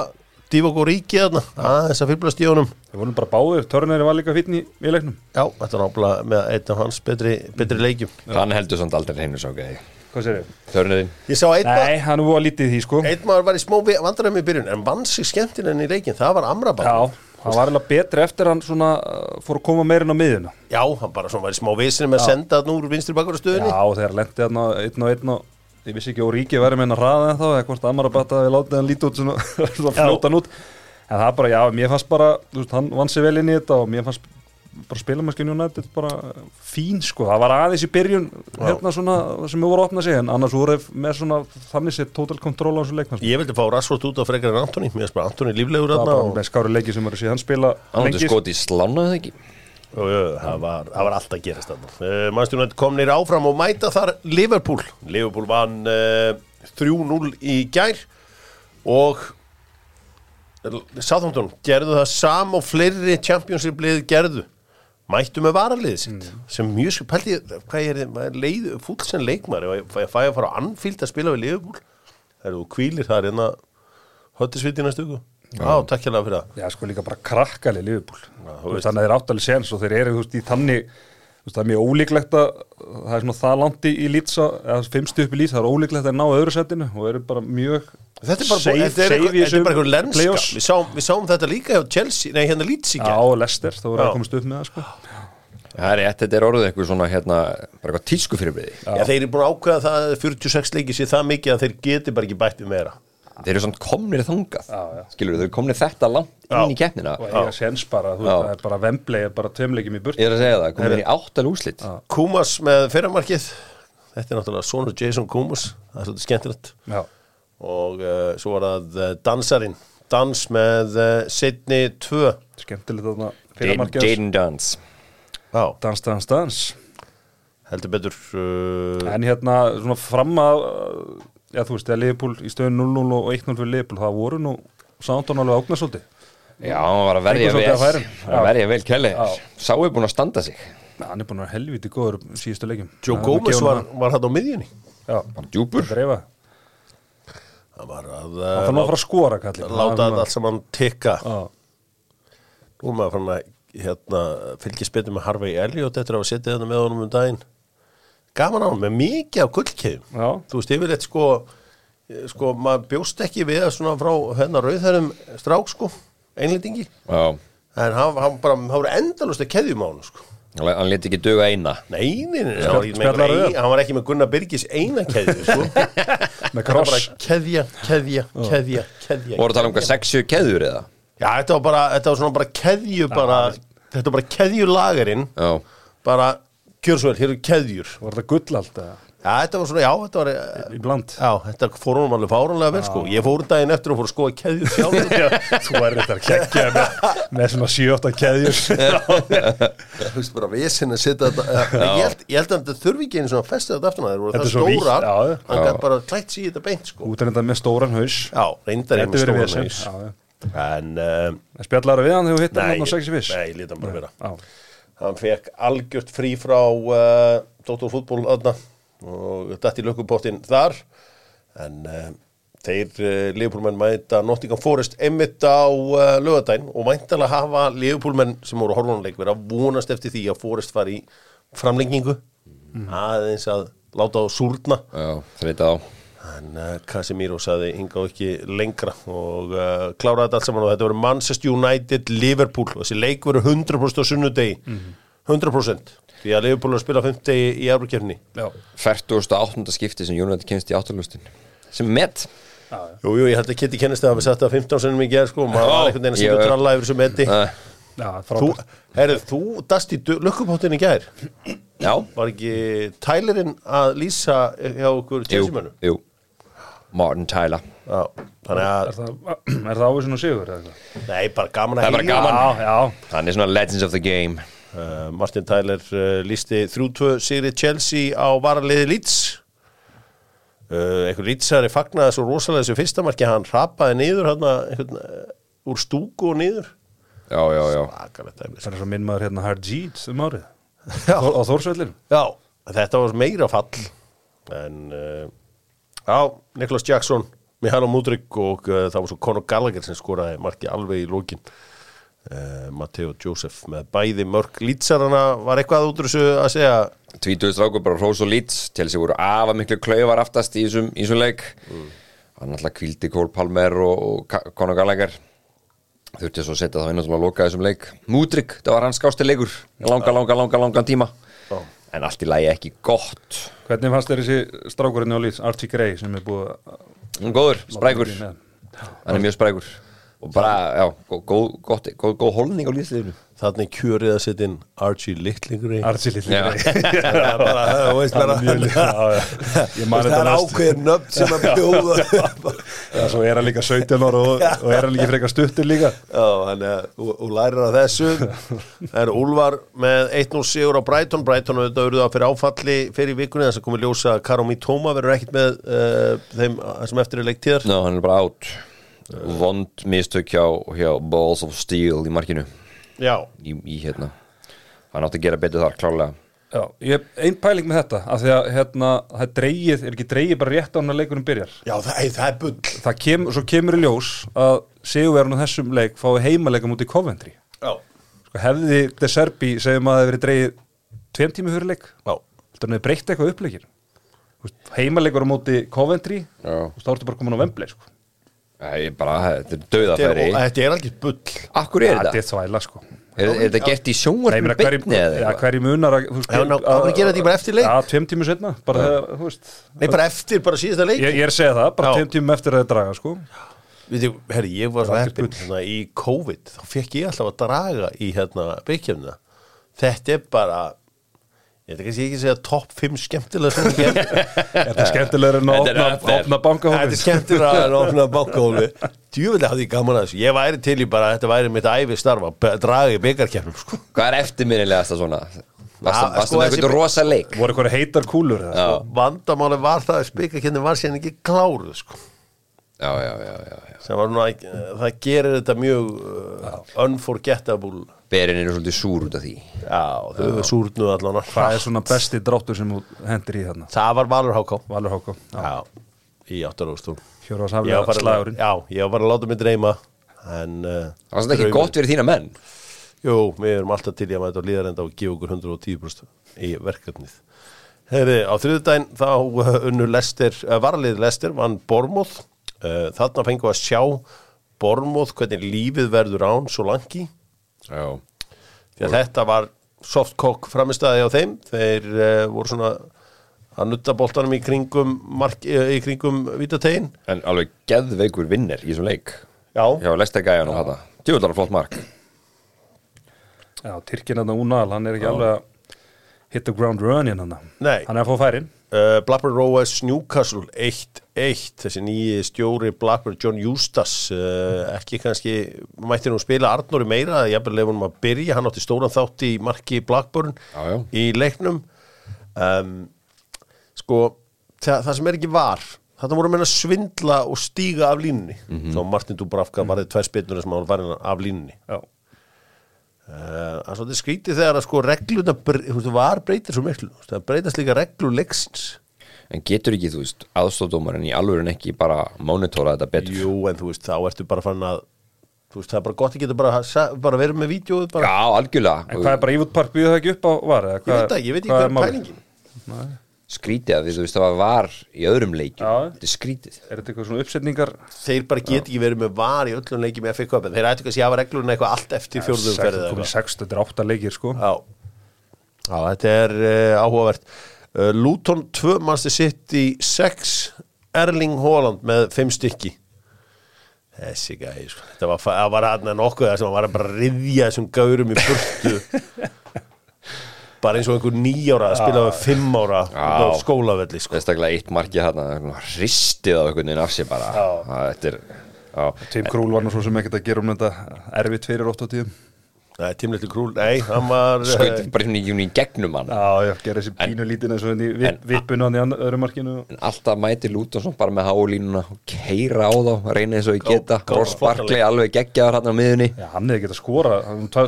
Dífok og Ríki þarna, að þess að fyrblast í honum. Við vorum bara báðir, törneri var líka fítni í, í leiknum. Já, þetta er náttúrulega með einn af hans betri, betri leikjum. Hann heldur samt aldrei hreinu svo gæði. Hvað sér ég? Törnirinn Ég sá einn maður, Nei, hann var lítið í því sko. Einn maður var í smá vandræmi í byrjun en vann sig skemmtilega í leikin, það var Amrabat. Já, hann var eiginlega betri eftir hann svona uh, fór að koma meirinn á miðjuna. Já, hann bara svona var í smá visinu með að senda hann úr vinstri bakur stöðinni Já, þegar lendi hann á einn og einn og ég vissi ekki Óríki væri með hann að hraða en þá eða hvort Amarabat að við látið hann lítið út svona, svona fljóta hann út. En það bara, já, mér fannst bara þú veist, hann vann sér vel inn í þetta og mér fannst bara spilamannskinu United bara fín sko, það var aðeins í byrjun hérna svona sem við voru að opna sig en annars voru þeir með svona þannig sér total control á þessu leiknum Ég vildi fá Rassvort út á frekar en Antoni Mér finnst bara Antoni líflegur það var þarna bara og, með skári leiki sem voru síðan spila Hann heldur skoti í slána eða ekki? Og, jú, það, var, það var alltaf gerast þarna. Uh, Mannstjónandi kom nýr áfram og mæta þar Liverpool. Liverpool vann uh, 3-0 í gær og Southampton gerðu það sam og fleiri Championship lið gerðu mættu með varaliðið sitt sem mjög sko, pælti ég, hvað ég er maður er leið, fúll sem leikmar ég fæ að fara á Anfield að spila við Liverpool það eru kvílir, það er hérna höttisviti næstu ykkur Já, takk hérlega fyrir það. Já, sko líka bara krakkali Liverpool. Þú Þú veist. veist, Þannig að þeir áttalið séns og þeir eru þú veist, í þannig veist, Það er mjög ólíklegt að það er svona það langt í, í lýtsa eða fimmstu upp í lýtsa, það er ólíklegt að ná öðru setinu og eru bara mjög Þetta er bara, safe- þetta er í þetta er bara þessum lenska. við sáum, við sáum þetta líka hjá Chelsea, nei hérna Leeds í Já, Lester, þá voru að komast upp með það sko. Það er rétt, þetta er orðið eitthvað svona hérna bara eitthvað tísku fyrirbriði Já, þeir eru búin að ákveða það að 46 leiki sé það mikið að þeir geti bara ekki bætt við meira Þeir eru samt komnir þangað Já, já. Skilur, þeir eru komnir þetta langt inn í keppnina. Og eiga séns bara, þú veist, það er bara vemblei bara tveimleikjum í burt Ég er að segja það, komir í áttal úslit Kumas með fyrramarkið. Þetta er náttúrulega sonur Jason Kumas það er svolítið skemmtilegt. Já, og uh, svo var það uh, dansarinn dans með uh, setni 2 skemmtilegt þarna fyrir Jaden markið Jaden Dance. Já, Dans, dans, dans. Heldur betur uh, En hérna, svona fram að já, þú veist, þegar Liverpool í stöðun 0-0 og 1-0 fyrir Liverpool, það voru nú Sándón alveg ógnar svolítið. Já, hann var að verja vel að. Hann að verja vel kelli. Sá er búin að standa sig. Já, hann er búin að vera helviti góður síðustu leikjum. Joe Það Gomez gefið var, var hann á miðjunni. Það. Já, Bara djúpur. Dreifa hann var að Það þarf nú að fara að skora kallið láta allt saman tikka. Já, nú maður fann að hérna, fylgja spytum með Harvey Elliot eftir að hafa setið þetta með honum um daginn gaman á hann með mikið af gullkeðum Já. þú veist yfirleitt sko sko maður bjóst ekki við að svona frá hérna rauðhærum strák sko einlendingi Já, en hann, hann bara, hann var endalust að keðjum á hann sko. Hann leti ekki duga eina. Nei, nei, nei, hann var, ekki með spjallar einhver rauða. ein, hann var ekki með Gunnar Byrgis eina keðju sko. með hann bara keðja, keðja, keðja, keðja Voru að tala um hvað 60 keður eða? Já, þetta var bara, þetta var svona bara keðju bara, þetta var bara keðjulagerinn Já, bara, gjör svo vel, hér eru keðjur. Var þetta gull allt eða? Já, þetta var svona, já, þetta var eh, Í bland? Já, þetta fór honum alveg fáránlega vel sko. Ég fór daginn eftir og fór að skoða keðjur sjálf Þú er þetta að kekja með, með svona 7-8 keðjur. Þú veist bara vesen að setja þetta eh, ég held, ég held að þetta þurfi ekki einu svona festið þetta voru Þetta það er stórar. Hann gæti bara klætt sér í þetta beint sko. Út er þetta með stóran haus. Já, reyndar ég með stóran haus. En, uh, Spjallar við hann þegar þú hittir nei, hann á 6 viss nei, ég lít hann bara vera. Já, Hann fekk algjört frí frá uh, Dóttor fútból öðna og dætt í lökupóttinn þar. En uh, þeir uh, Leopoldmenn mæta Nottingham Forest einmitt á uh, lögadæn og væntalega hafa Leopoldmenn sem voru horfónuleik verið að vonast eftir því að Forest fari í framlengingu. Aðeins að láta á súrna. Já, þreita á en uh, Casemiro saði hingað ekki lengra og uh, kláraði þetta allt saman og þetta voru Manchester United Liverpool. Og þessi leik voru 100% á sunnudegi. 100% því að Liverpool er að spila 50 í Eurókjörni já, 48. skipti sem United kemst í áttalústin sem er met. Jú, jú, ég held að Kitty kennist að við setja 15 sinnum í gerð sko, og maður var einhvern veginn að setja tralla yfir þessu meti Herrið, þú dast í lukkupóttin í gær Já, var ekki Tylerinn að lýsa hjá okkur jú, tjensímönnum? jú Martin Tyler Já, þannig að, Er það, er það ávísun og sigur? eða eitthvað? nei, bara gaman að Það er bara heyra. gaman. Já, já, Hann er svona legends of the game Uh, Martin Tyler uh, lísti 3-2 sigri Chelsea á varaliði Leeds uh, einhver Leedsari fagnaði svo rosalega þessu fyrsta marki hann rapaði niður hann einhvern, uh, úr stúku og niður Já, já, já. Akalegt dæmi, það er svo minn maður hérna Harjeet um árið. Já. Á á Þórsvöllin Já, þetta var meira fall en uh, já, Niklas Jackson Mihailo Mudrik og uh, það var svo Conor Gallagher sem skoraði marki alveg í lókin uh, Matteo Joseph með bæði mörg lýtsarana var eitthvað út úr þessu að segja? Tvítuðu strákur bara Rós og Leeds til þessi voru afa miklu klaufar aftast í þessum, í þessum leik. Hann alltaf kvíldi Cole Palmer og, og Conor Gallagher þurfti svo að setja það inn og loka þessum leik. Múdrik, það var hans skásti leikur. Langa, langa, langa, langan tíma. Já. en allt í lagi ekki gott. Hvernig fannst þér þessi strákurinn á Leeds, Archie Gray sem er búið er góður, sprækur, hann er mjög sprækur og bara, já, góð, gott, góð, góð holning á líðsliðinu Þannig kjörið að setja inn Archie Littlingur í Archie. Gray Það er bara, þú veist bara Það er ákveðin nöfn sem að bjóða. Já, svo er hann líka 17 ára og, og er hann líka frekar stuttur líka. Já, þannig að þú þú lærir að þessu. Það er Úlfar með 1-0 sigur á Brighton. Brighton auðvitað auðvitað fyrir áfalli fyrir vikunni þess að komið ljósa að Karomi Tóma verður ekkit með uh, þeim sem eftir er leiktíðar. Ná, hann er bara átt vond mistök hjá, hjá Balls of Steel í markinu. Já, í, í hérna. Hann átti að gera betur þar klálega Já, ég hef ein pæling með þetta af því að hérna, það er dreigið, er ekki dreigið bara rétt á hann að leikunum byrjar? Já það, ei, það er bull. Það kem, svo kemur í ljós að sigurverðan á þessum leik fái heimaleika mútið Coventry. Já, sko, hefði De Serbi segjum að það hefði verið dreigið tveim tími fyrir leik. Já, þetta er breytt eitthvað uppleikir heimaleikur á móti Coventry. Já. og þá ertu bara komin á Wembley sko. Æ, bara, þetta er döðafæri þetta er alveg bull. Akkur er þetta? þetta? er þvæla sko. Er, er þetta gert í sjónvarpinu beinni eða að, þú Já, ná, á að gera þetta bara eftir leik? Já, tveim tími setna bara þegar, þú veist. Nei, bara eftir, bara síðasta leik ég, ég er að segja það, bara tveim tímum eftir að það draga sko. Veitu, herri, ég var svo Það heppinn hérna, í COVID, þá fekk ég alltaf að draga í hérna byggjöfnina þetta er bara ég veit ekki að segja topp 5 skemmtilega sem ég gerði Þetta er skemmtilegur en að Þetta er opna, opna Þetta er skemmtilega að opna bankahóli Djúvillig hafði ég gaman að þessu Ég væri til í bara að þetta væri mitt æfi starfa að draga í byggarkjafnum sko. Hvað er eftirminnilegasta svona? Varstu Ja, varstu sko, með þessi- eitthvað rosa leik? Voru eitthvað heitar kúlur eða? Já. Vandamáli var það að byggarkjafnum var síðan ekki kláruð sko. Já, já, já, já, já. sem var nú að, það gerir þetta mjög uh, unforgettable Berin eru svolítið súr út af því. Já, þau hefur súrnuð allan Það er svona besti dráttur sem þú hendir í þarna. Það var Valur Háká Valur Háká Já, í Ég var haflega bara, slagurinn. Já, ég var bara að láta mig dreyma en uh, Það var svona ekki gott fyrir þína menn. Jú, við erum alltaf til í að mæta á líðarenda og gefa okkur 110% í verkefnið. Heyri, á þriðudaginn þá uh, unnu Lester, uh, varalið Lester vann Bormóð uh, þarna fengum við að sjá Bormóð hvernig lífið verður án svo langi því að þetta var softcock framistæði á þeim. Þeir uh, voru svona að nutta boltanum í kringum mark, uh, í kringum vítategin en alveg geðveikur vinner í þessum leik. Já, Já, Lester Gæjan og þetta Djúvöldar flott mark. Já, Tyrkinn hann Unal, hann er ekki alveg að hit the ground running hann Nei. Hann er að fá færin Uh, Blackburn Rovers Newcastle 1-1 þessi nýji stjóri Blackburn John Eustace uh, ekki kannski, mætti nú spila Arnóri meira, ég hef lefunum að byrja hann átti stóran þátt í marki Blackburn Já, já. í leiknum um, sko það, það sem er ekki var þetta voru að meina svindla og stíga af línunni mm -hmm. svo Martin Dubravka mm -hmm. varðið tvær spilnur sem var farin af línunni Já, það er svolítið skrítið þegar að sko regluna þú veist, var breytir svo miklu það breytast líka reglu leiksins. En getur ekki, þú veist, aðstóðdómarinn í alvörin ekki bara mónitóra þetta betur? Jú, en þú veist, þá ertu bara fann að þú veist, það er bara gott að geta bara, bara verið með vídjóð bara, Já, algjörlega. En hvað er bara Ívút Park býðu það ekki upp á var? eða ég veit það, ég veit ekki hvað er pælingin Skrítið að því, þú veist, það var í öðrum leikjum. Þetta er skrítið. Er þetta eitthvað svona uppsetningar? Þeir bara get ekki verið með var í öllum leikjum með FA Cup, en þeir ættu kannski að hafa regluna eitthvað allt eftir fjórðum ferðið komið 6, þetta er 8 leikir sko. Já, Já þetta er uh, áhugavert. Uh, Luton 2 Manchester City 6 Erling Haaland með 5 stykki. Þessi gæði sko. Það var, það var hann nokkuð það sem var bara að riðja þessum gaurum í burtu bara eins og einhver nýjára að spila með 5 ára á skólavelli sko. Sérstaklega eitt markið þarna Hristið á einhvern veginn af sér bara. Er Tim Krúl var nú svo sem ekkert að gera um þetta erfitt fyrir 8 tíum Nei, tímleitli krúl, nei, hann var skaut eh, bara svona í, í gegnum hann Já, já, gera þessi pínu lítinn eins og henni en- vippinu hann í ann- öðru markinu. En alltaf mæti Lútonsson bara með hálínuna og keira á þá, reyna eins og ég geta. Ross Barkley alveg geggjaður hann á miðunni Já, hann hefði getað skora,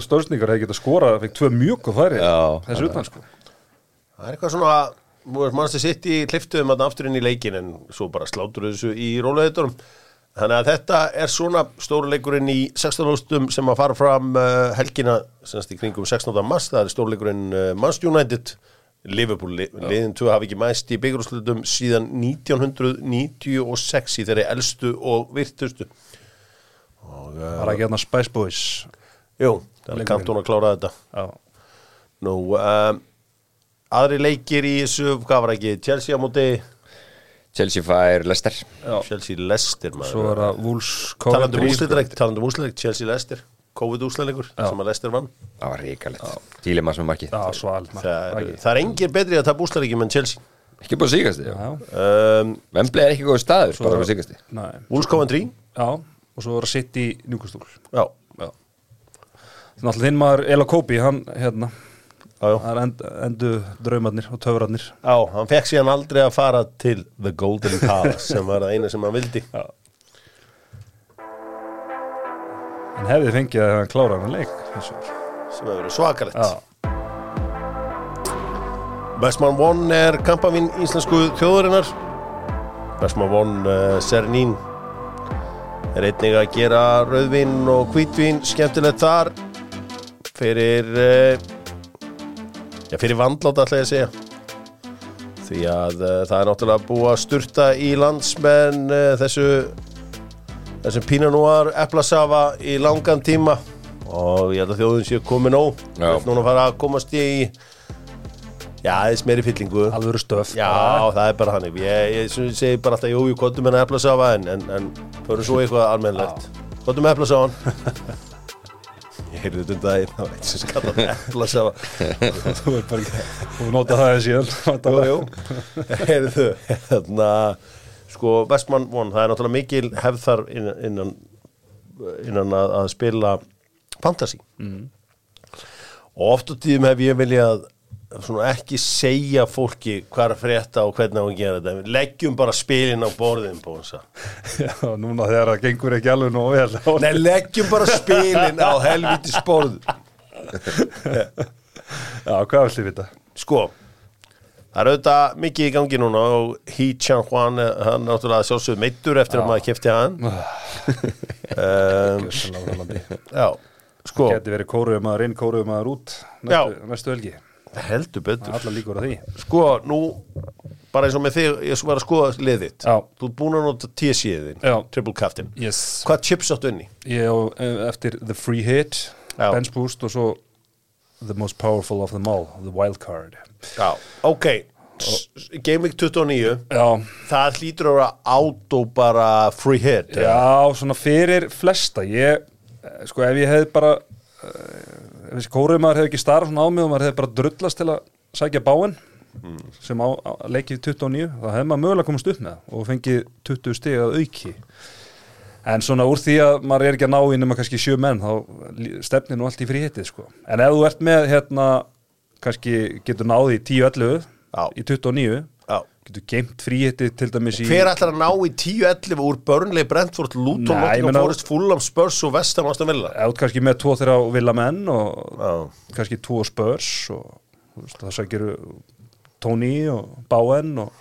stöðsningar hefði getað skora fekk tvö mjög góð færi Já, þessu utan sko. Það er eitthvað svona Manchester City kliftuðum að aftur inn í leikin en svo bara slátur þessu í róleðuturum þannig að þetta er svona stóruleikurinn í 16. hóstum sem að fara fram uh, helgina semst í kringum 16. mars það er stóruleikurinn uh, Manchester United Liverpool, li, liðin 2 hafi ekki mæst í byggjurúslutum síðan 1996 í þeirri elstu og virtustu var ekki hérna Spice Boys Jú, það er kantón að klára þetta Já, Nú, um, aðri leikir í þessu, hvað var ekki Chelsea á móti Chelsea fær já. Chelsea Leicester maður. svo er það Wolves talandi um Coventry. úslitaleikt, talandi um úslitaleikt Chelsea Leicester, COVID úslitaleikur Já. sem að Leicester vann. Það var ríkalegt Tíli maður sem markið. Það er, það er engin betri að tapa úslitaleikum en Chelsea. Ekki búið síkast Já, um, Vemblei er ekki góð staður, bara búið síkast nei. Wolves Coventry. Já, og svo var það sitt í njúkastúl já, Þannig að þinn maður Ela Kopi, hann hérna. Það er end, endu draumarnir og töfrarnir. Já, hann fekk síðan aldrei að fara til The Golden Palace sem var það eina sem hann vildi. Já. En hefði fengið að hann klára hann leik sem hefur verið svakalegt. Já, Bestman One er kampavinn íslensku þjóðurinnar Bestman One uh, Sernín er einnig að gera rauðvin og hvítvín skemmtilegt þar. Fyrir uh, já, fyrir vandlátt ætla ég að segja. Því að uh, það er náttúrulega búið að sturta í landsmenn uh, þessu þessum pínanúar eplasafa í langan tíma. Og ég held að þjóðun sé komin nóg. Já. Vill núna fara að komast í já, aðeins meiri fyllingu. Alvöru stöf. Já, það er bara þannig. Ég, ég, ég segi bara alltaf, jú, ég kottum með eplasafa en, en, en förum svo eitthvað almennlegt Kottum með eplasafa Ég heyrði þetta um daginn Það var eitt sem skallað eplasafa Þú er bara ekki Þú nota það síðan Heyrðu, þarna Sko, Vestmann von, það er náttúrulega mikil hefð þar innan, innan, innan að, að spila fantasy. Mm. og oft á tíðum hef ég viljað svona ekki segja fólki hvað er að frétta og hvernig á að gera þetta Við leggjum bara spilin á borðin bónsa. Já, núna þegar það gengur ekki alveg nóg vel Nei, leggjum bara spilin á helviti sporð Já, hvað viltu vita? Sko, það er auðvitað mikið í gangi núna og He Chan Juan, eh, hann náttúrulega sjálfsögð meittur eftir að maður kefti hann um. Já, sko, Geti verið kóruðum maður inn, kóruðum maður út Já. næstu, næstu helgi heldur betur Alla líkur á því Sko, nú, bara eins og með þig ég var að skoða liðitt Já. Þú er búin að nota TC-þin, Já. Triple Captain yes. Hvað chips áttu inni? Ég á eh, eftir The Free Hit Já. Bench Boost og svo The Most Powerful of them all The Wild Card Já, ok Game Week 29 Já, Það hlýtur að vera auto bara free hit já svona fyrir flesta Ég, eh, sko ef ég hefði bara eh, þessi kóruðum maður hefði ekki starf svona á mig og maður hefði bara drullast til að sækja báin sem á, á leikið 29 þá hefði maður mögulega komast upp með það og fengið 20 stig að auki en svona úr því að maður er ekki að ná í nema kannski sjö menn þá stefnir nú allt í frí hittið sko en ef þú ert með hérna kannski getur náði í 10-11 Já. í 29 Já. Getur geimt frí hittið til dæmis í Hver ætlar að ná í 10-11 úr Burnley, Brentford, Luton, Nottingham Forest, Fulham, Spurs og Vestham Aston Villa? Ert kannski með 2-3 vilja menn og Já, kannski 2 spörs og þú veist, það sækir Tony og Bowen og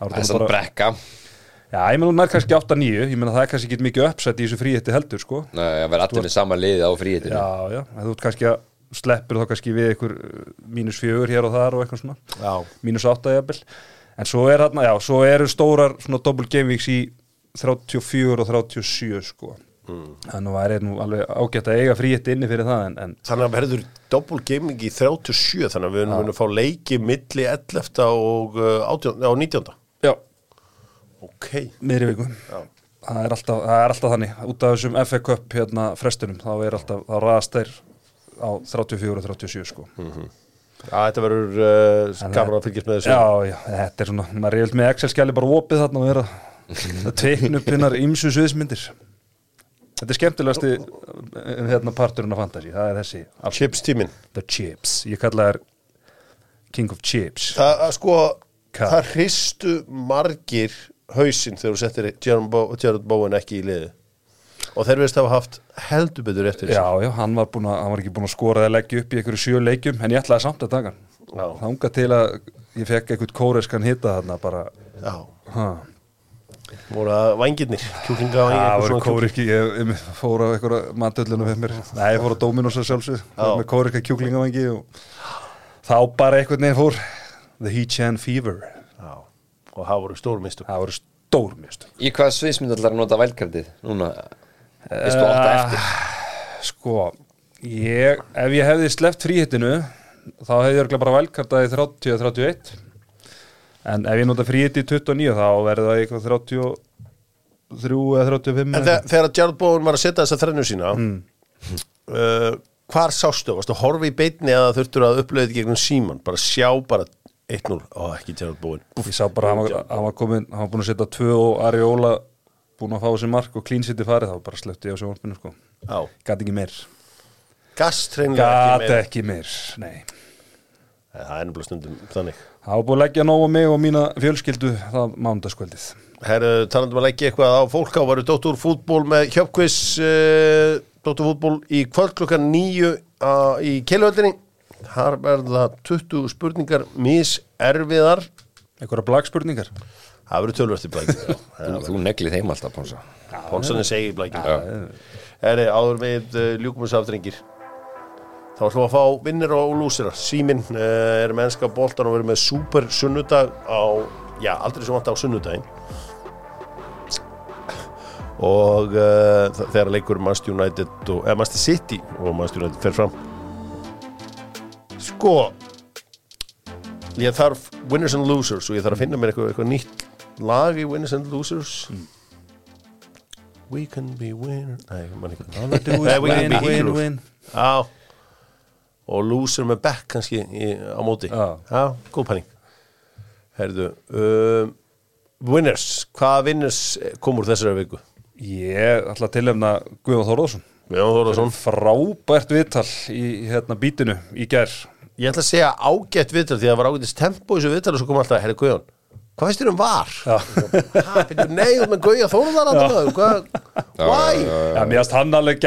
það Það er svona bara, brekka. Já, ég meina hún er kannski 8-9 ég meina það er kannski ekki mikið uppsett í þessu fríhitti heldur sko, Nei, að vera allir með sama liði á fríhitinu já, já, þú ert kannski að sleppur þá kannski við ykkur uh, mínus fjögur hér og þar og eitthvað svona. Já, mínus 8 jafnvel en svo er já, svo eru stórar svona double game weeks í 34 og 37 sko. Þannig að það er nú alveg ágætt að eiga fríhitti inni fyrir það en, en Þannig að verður double gaming í 37 þannig að við munum fá leiki milli 11. og uh, 18, á 19. já, Ok, miðri viku. Já, það er alltaf, það er alltaf þannig. Út af þessum FA Cup hérna frestunum þá er alltaf, þá raðast þeir á 34 og 37 sko. Já, þetta verður uh, gaman að fylgjast með þessu. Já, já, þetta er svona, maður er með Excel-skjali bara opið þarna og er að teikna upp hinnar ymsu sviðsmyndir. Þetta er skemmtilegasti eh, hérna parturinn af fantasy, það er þessi. Chips tíminn. The chips, ég kalla þær king of chips. Það að sko, Hvað? það hristu margir hausinn þegar þú settir Jared Bowen ekki í liði og þeir veist hafa haft heldur betur eftir já, já, hann var, að, hann var ekki búin að skora eða leggja upp í einhverju sjö leikjum en ég ætlaði samt að taka hann. Já. þanga til að ég fekk eitthvað kóreskan hitta þarna bara. Já, ha. voru það vangirnir kjúklinga Það voru kóriski, ég, ég fór á eitthvað matöllunum með mér, nei, ég fór á Dominos að sjálfsög, Já. með kórika kjúklingavangi og þá bara eitthvað neginn fór The He Chan Fever. Já, og það voru stórmistu það voru stór mjöst Í hvað sviðsmynd ætlar að nota vælkartið núna? Vistu átta eftir? Sko, ég, ef ég hefði sleppt fríhittinu þá hefði ég örgulega bara velkartaði 30-31 en ef ég nota fríhitti í 29 þá verður það eitthvað 33 eða 35 En þegar, þegar Jared Bowen var að setja þessa þrennu sína uh, hvar sástu? Varstu að horfa í beinni eða þurftur að upplöðið gegnum síman bara sjá bara 1-0 ó ekki Jared Bowen. Ég sá bara að hann var- komin, hann var búin að setja tvö og Ariola búin að fá sér mark og clean city farið þá bara sleppti ég á sjónvarpinu sko. Gat ekki meir. Gat ekki meir, nei. Það er ennumlega stundum þannig. Það var búin að leggja nóg á mig og mína fjölskyldu það mándaskvöldið Herru, talandum að leggja eitthvað á fólk á varu Dóttur fútból með hjöpkviss uh, Dóttur fútból í kvöld klukkan nýju uh, í keilvöldinni Þar verða 20 spurningar miserfiðar. Einhverja blagspurningar Það verður tölvöld í blækinu Þú, þú neglið þeim alltaf, Pónsa Pónsaninn segi í blækinu Herri, áður við uh, ljúkum þess aftrengir Þá ætlum við að fá vinnir og lúsira Síminn uh, er með ennska boltan og verður með super sunnudag á, já, aldrei svo vant á sunnudaginn. Og uh, þegar leikur Manchester United og, eða Manchester City og Manchester United fer fram. Sko ég þarf winners and losers og ég þarf að finna mér eitthvað, eitthvað nýtt lag í winners and losers. We can be winners Nei, man ekki All I do is Nei, we can win, be win, heroes. win Já. Og loser með back kannski í, á móti. Já. góð pæling. Herðu um, Winners, hvaða winners kom úr þessari viku? Ég ætla að tilhefna Guðjón Þórðarsson Jón Þóraðsson Frábært viðtal í hérna bítinu í gær. Ég ætla að segja ágætt viðtal því að það var ágættist tempo í þessu viðtal og svo kom alltaf, herri Guðjón Hvað veist þér um var? Ha, byrju, nei, þú ert með Guðja Þórðar að það Hvað, why? Já, mér fannst hann alveg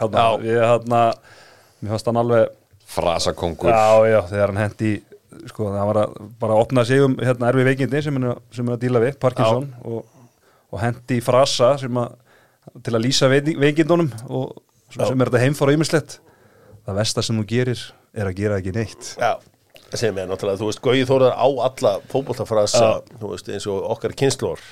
hérna, hérna, Mér fannst hann alveg frasakongur. Já, já, þegar hann hendi sko, það var að bara að opna sig um hérna, erfi veikindi sem hann er, er að díla við Parkinson og, og hendi frasa sem að, til að lýsa veiki- veikindunum og sem, sem er þetta heimfara ýmislegt. Það versta sem þú gerir er að gera ekki neitt. Já, sem er náttúrulega, þú veist, Guði Þórðar á alla fótboltafrasa, þú veist, eins og okkar kynnslór.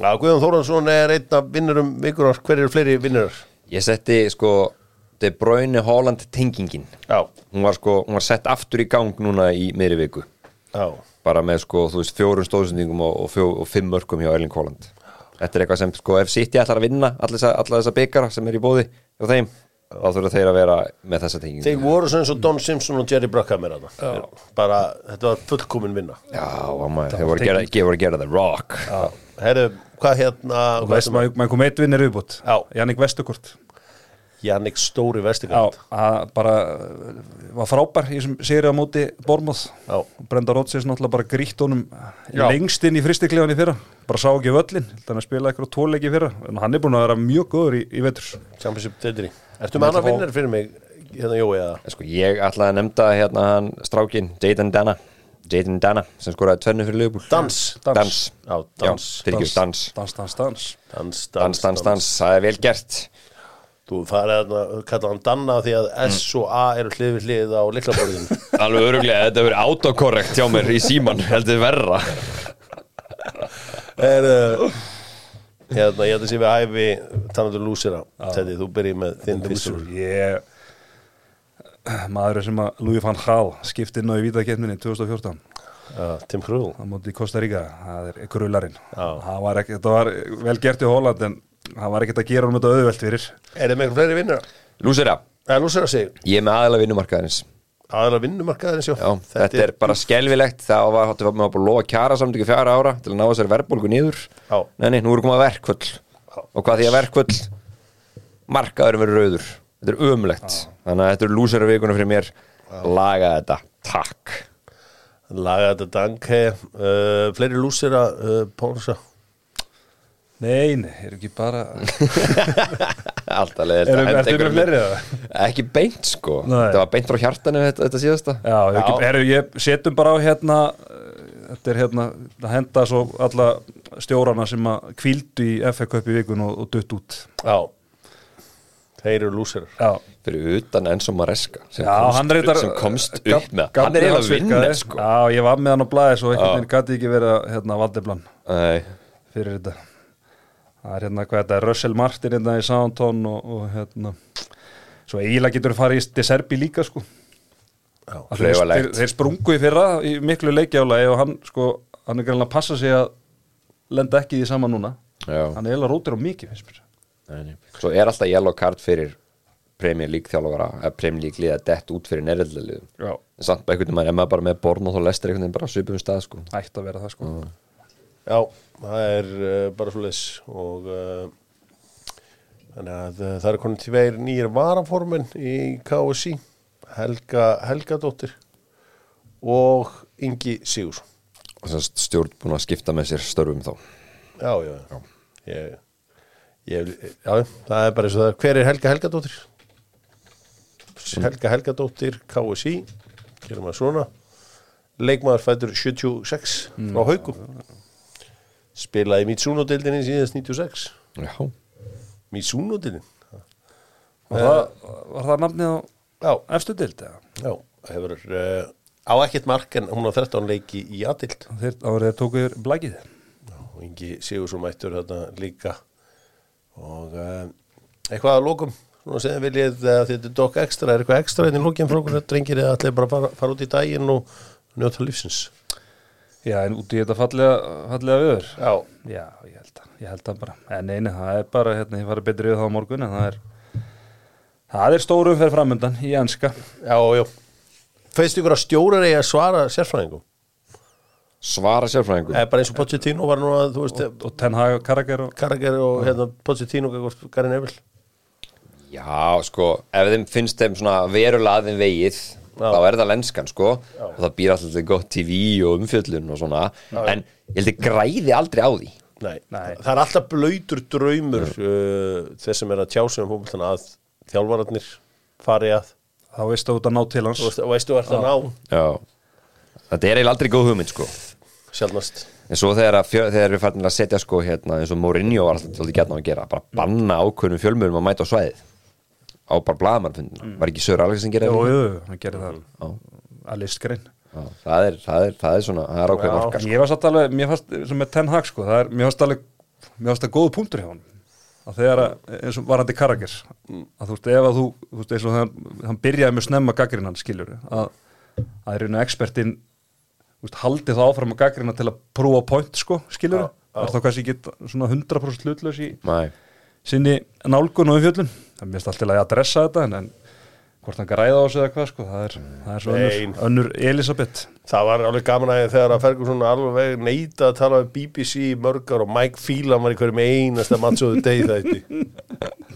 Já, Guðjón Þórðarsson er einn af vinnurum vikunar, hver eru fleiri vinnurar? Ég setti sko De Bruyne Holland tengingin. Já, hún var sko, hún var sett aftur í gang núna í miðri viku. Já, bara með sko, þú veist, fjórun stóðsendingum og, og, fjó, og fimm mörgum hjá Erling Holland Þetta er eitthvað sem, sko, ef City ætlar að vinna allar þessa, allar þessa byggara sem er í bóði og þeim, þá þurfa þeir að vera með þessa tengingu. Þeir voru svona eins og Don Simpson og Jerry Bruckheimer að það. Bara, þetta var fullkomin vinna. Já, amma, þeir voru að gera, gera the rock. Herru, hvað hérna, maður maður kom eitt vinnir viðbútt Já. Jannik Vestukort Jannik Stóri að bara uh, var frábær í sem segir á móti Bormóð. Brenda Rodgers náttúrulega bara grítt honum Já. lengst inn í fristiklefan í fyrra. Bara sá ekki völlin, þannig að spila eitthvað tóleiki í fyrra. En hann er búin að vera mjög góður í, í vetur. Championship Deidri. Ertu með annar vinnar fyrir mig, hérna Jói, eða? sko, Ég ætlaði að nefnda hérna hann strákin, Jayden Dana. Jayden Dana, sem skoraði tvennu fyrir Liverpool. Dans. Dans, dans. dans. dans, dans, dans Dans, Dans, dans, Þú, það er að kalla hann Danna því að S og A eru hlið við hlið á liklaborðinu. Alveg öruglega, þetta verið autokorrekt hjá mér í síman, heldur verra. Er, uh, hérna, ég held að sé við hæfi tannandur lúsira Teddy, þú byrjið með þinn fyrstur ég maður sem að Louis van Gaal skipti inn á í vítaketminni 2014 uh, Tim Krul. Á móti Costa Rica, það er grullarinn Já. það var ekki, þetta var vel gert í Holland en það var ekkert að gera um þetta auðvelt fyrir. Er þið með eitthvað fleiri vinnur? Lúsera, Eða lúsira sig, ég er með aðeila vinnumarkaðarins. Aðra vinnumarkaðin sjó Já, þetta, er bara skelvilegt það var, var maður búin að lofa kjara samtöku fjara ára til að ná þessari verðbólgu niður. Já. Nei, nei, nú eru komað verkvöld og hvað því að verkvöld markaðurinn verður rauður. Þetta er umlegt, þannig að þetta er lúsera vikuna fyrir mér, laga þetta. Takk. Laga þetta dank uh, Fleiri lúsira uh, Pólsa nei, nei, er ekki bara alltaf leðilt erum er með fleiri eða? ekki beint sko, Nei. þetta var beint frá hjartanu þetta, þetta síðasta. Já, er ekki, er, ég setjum bara á hérna þetta er hérna að henda svo alla stjórana sem að kvíldu í Cup í vikun og, og dutt út. Já. Þeir eru lúsirar Já, fyrir utan Enzo Maresca sem Já komst, hann þetta sem komst upp með. Hann er eiginlega vinnir sko. Já, ég var með hann á blæði svo Já. einhvern veginn gæti ekki verið að, hérna valdeflan Nei, fyrir þetta það er hérna hvað þetta er Russell Martin hérna í Soundtone og, og hérna svo eiginlega getur farið í De Serbi líka sko. Já, Að þeir, þeir, þeir sprungu í fyrra í miklu leikjála og hann sko, hann er greinlega að passa sig að lenda ekki í því sama núna. Já. Hann er eiginlega rótir á mikið. Svo er alltaf yellow card fyrir Premier League þjálfara eða Premier League liða dett út fyrir nærðliðum Já, en samt einhvern veginn er maður bara með Born og þá lestir einhvern veginn bara svipum stað sko. Ætti að vera það sko Já, það er uh, bara svo leys og uh, þannig að uh, það er konið tveir nýjir varaformin í KSI Helga Helgadóttir og Ingi Sigursson og þess að stjórn búin að skipta með sér störfum þá. Já, já, já. Ég, ég, já, það er bara eins og það hver er Helga Helgadóttir? Helga Helgadóttir KSI gerum við svona. Leikmaður fættur 76 frá haugum spilaði Mitsuno-dildinni síðast 96 Já, Mitsuno-dildin Var það, var það nafnið á já, efstu dild eða? já, hefur uh, á ekkert mark en hún á 13 leiki í aðdild Þeir, tókuður blækið og Ingi Sigursson mættur þarna líka. Og uh, eitthvað að lókum svona sem viljið að þetta er dokk ekstra? Er eitthvað ekstra hérna í lókin frá okkur drengir eða allir bara fara, fara út í daginn og njóta lífsins Já, en út í þetta fallega, fallega viður Já, já ég, held að, ég held að bara. En eini, það er bara, hérna, ég fari betri við þá morgun En það er Það er stórum fyrir framöndan í anska Já, já. Feist ykkur að stjórar eigi að svara sérfræðingum? Svara sérfræðingum? Það er bara eins og Pochettino var nú að veist, Og, eh, og Tenhag og Karagher og, Karagher og hérna, Pochettino og Garin Evil Já, sko, ef þeim finnst þeim svona verulega aðeins vegið þá er það lenskan sko. Og það býr alltaf gott TV og umfjöllun og svona, en ég held ég græði aldrei á því. Nei. Nei. það er alltaf blöytur draumur uh, þeir sem er að tjá sig um fótboltana að þjálfararnir fari að þá veistu að út að ná til hans. Og veistu, veistu hvað það ná. Já, þetta er eiginlega aldrei góð hugmynd sko. Sjálfnast En svo þegar, að fjö, þegar við fannum að setja sko hérna eins og Mourinho var alltaf til gætna að gera bara banna ákveðnum fjölmjölum að mæta á svæðið á bara blaðamannfundina var ekki Sör Alex sem gera Jú, það? jú, hann gerir það. Já. að listgrein. Já, það er, það er, það er svona, það er ákveð marka sko. Ég var satt alveg, mér fannst sem með Ten Hag sko, það er, mér fannst alveg mér fannst það góðu punktur hjá hann að þegar eins og varandi Karagers að þú veist, ef að þú, þú veist, eins og hann, hann byrjaði með snemma gaggrinnan, skiljur að, að er einu veist, haldi þá áfram að gaggrina til að prófa point, sko, skiljur þá kannski ekki svona 100% hlutlaus í Nei, sinni nálgun og umfjöllun það mjög alltaf að adressa þetta en, en hvort hann kan ræða á sig eða hvað sko það er, það er svo önnur, önnur Elisabeth það var alveg gaman að þegar að Ferguson alveg neita að tala um BBC mörgar og Mike Phelan var í hverjum einasta mattsóðu degi þætti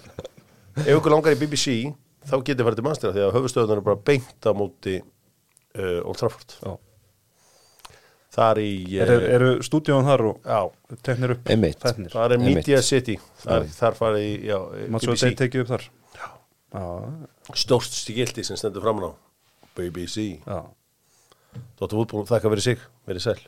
ef ykkur langar í BBC þá getið farið til mannstæra því að höfustöðunar er bara beint á móti uh, Old Trafford. Já. Þar í eru, uh, eru stúdíóan þar og já, teknir upp? Þættinir þar er. Media City. Þar, þar farið í já, að BBC þeir tekið upp þar? Já, stórt stíkildi sem stendur framan á. BBC já. Dóttar fútból, þakka fyrir sig, verið sæl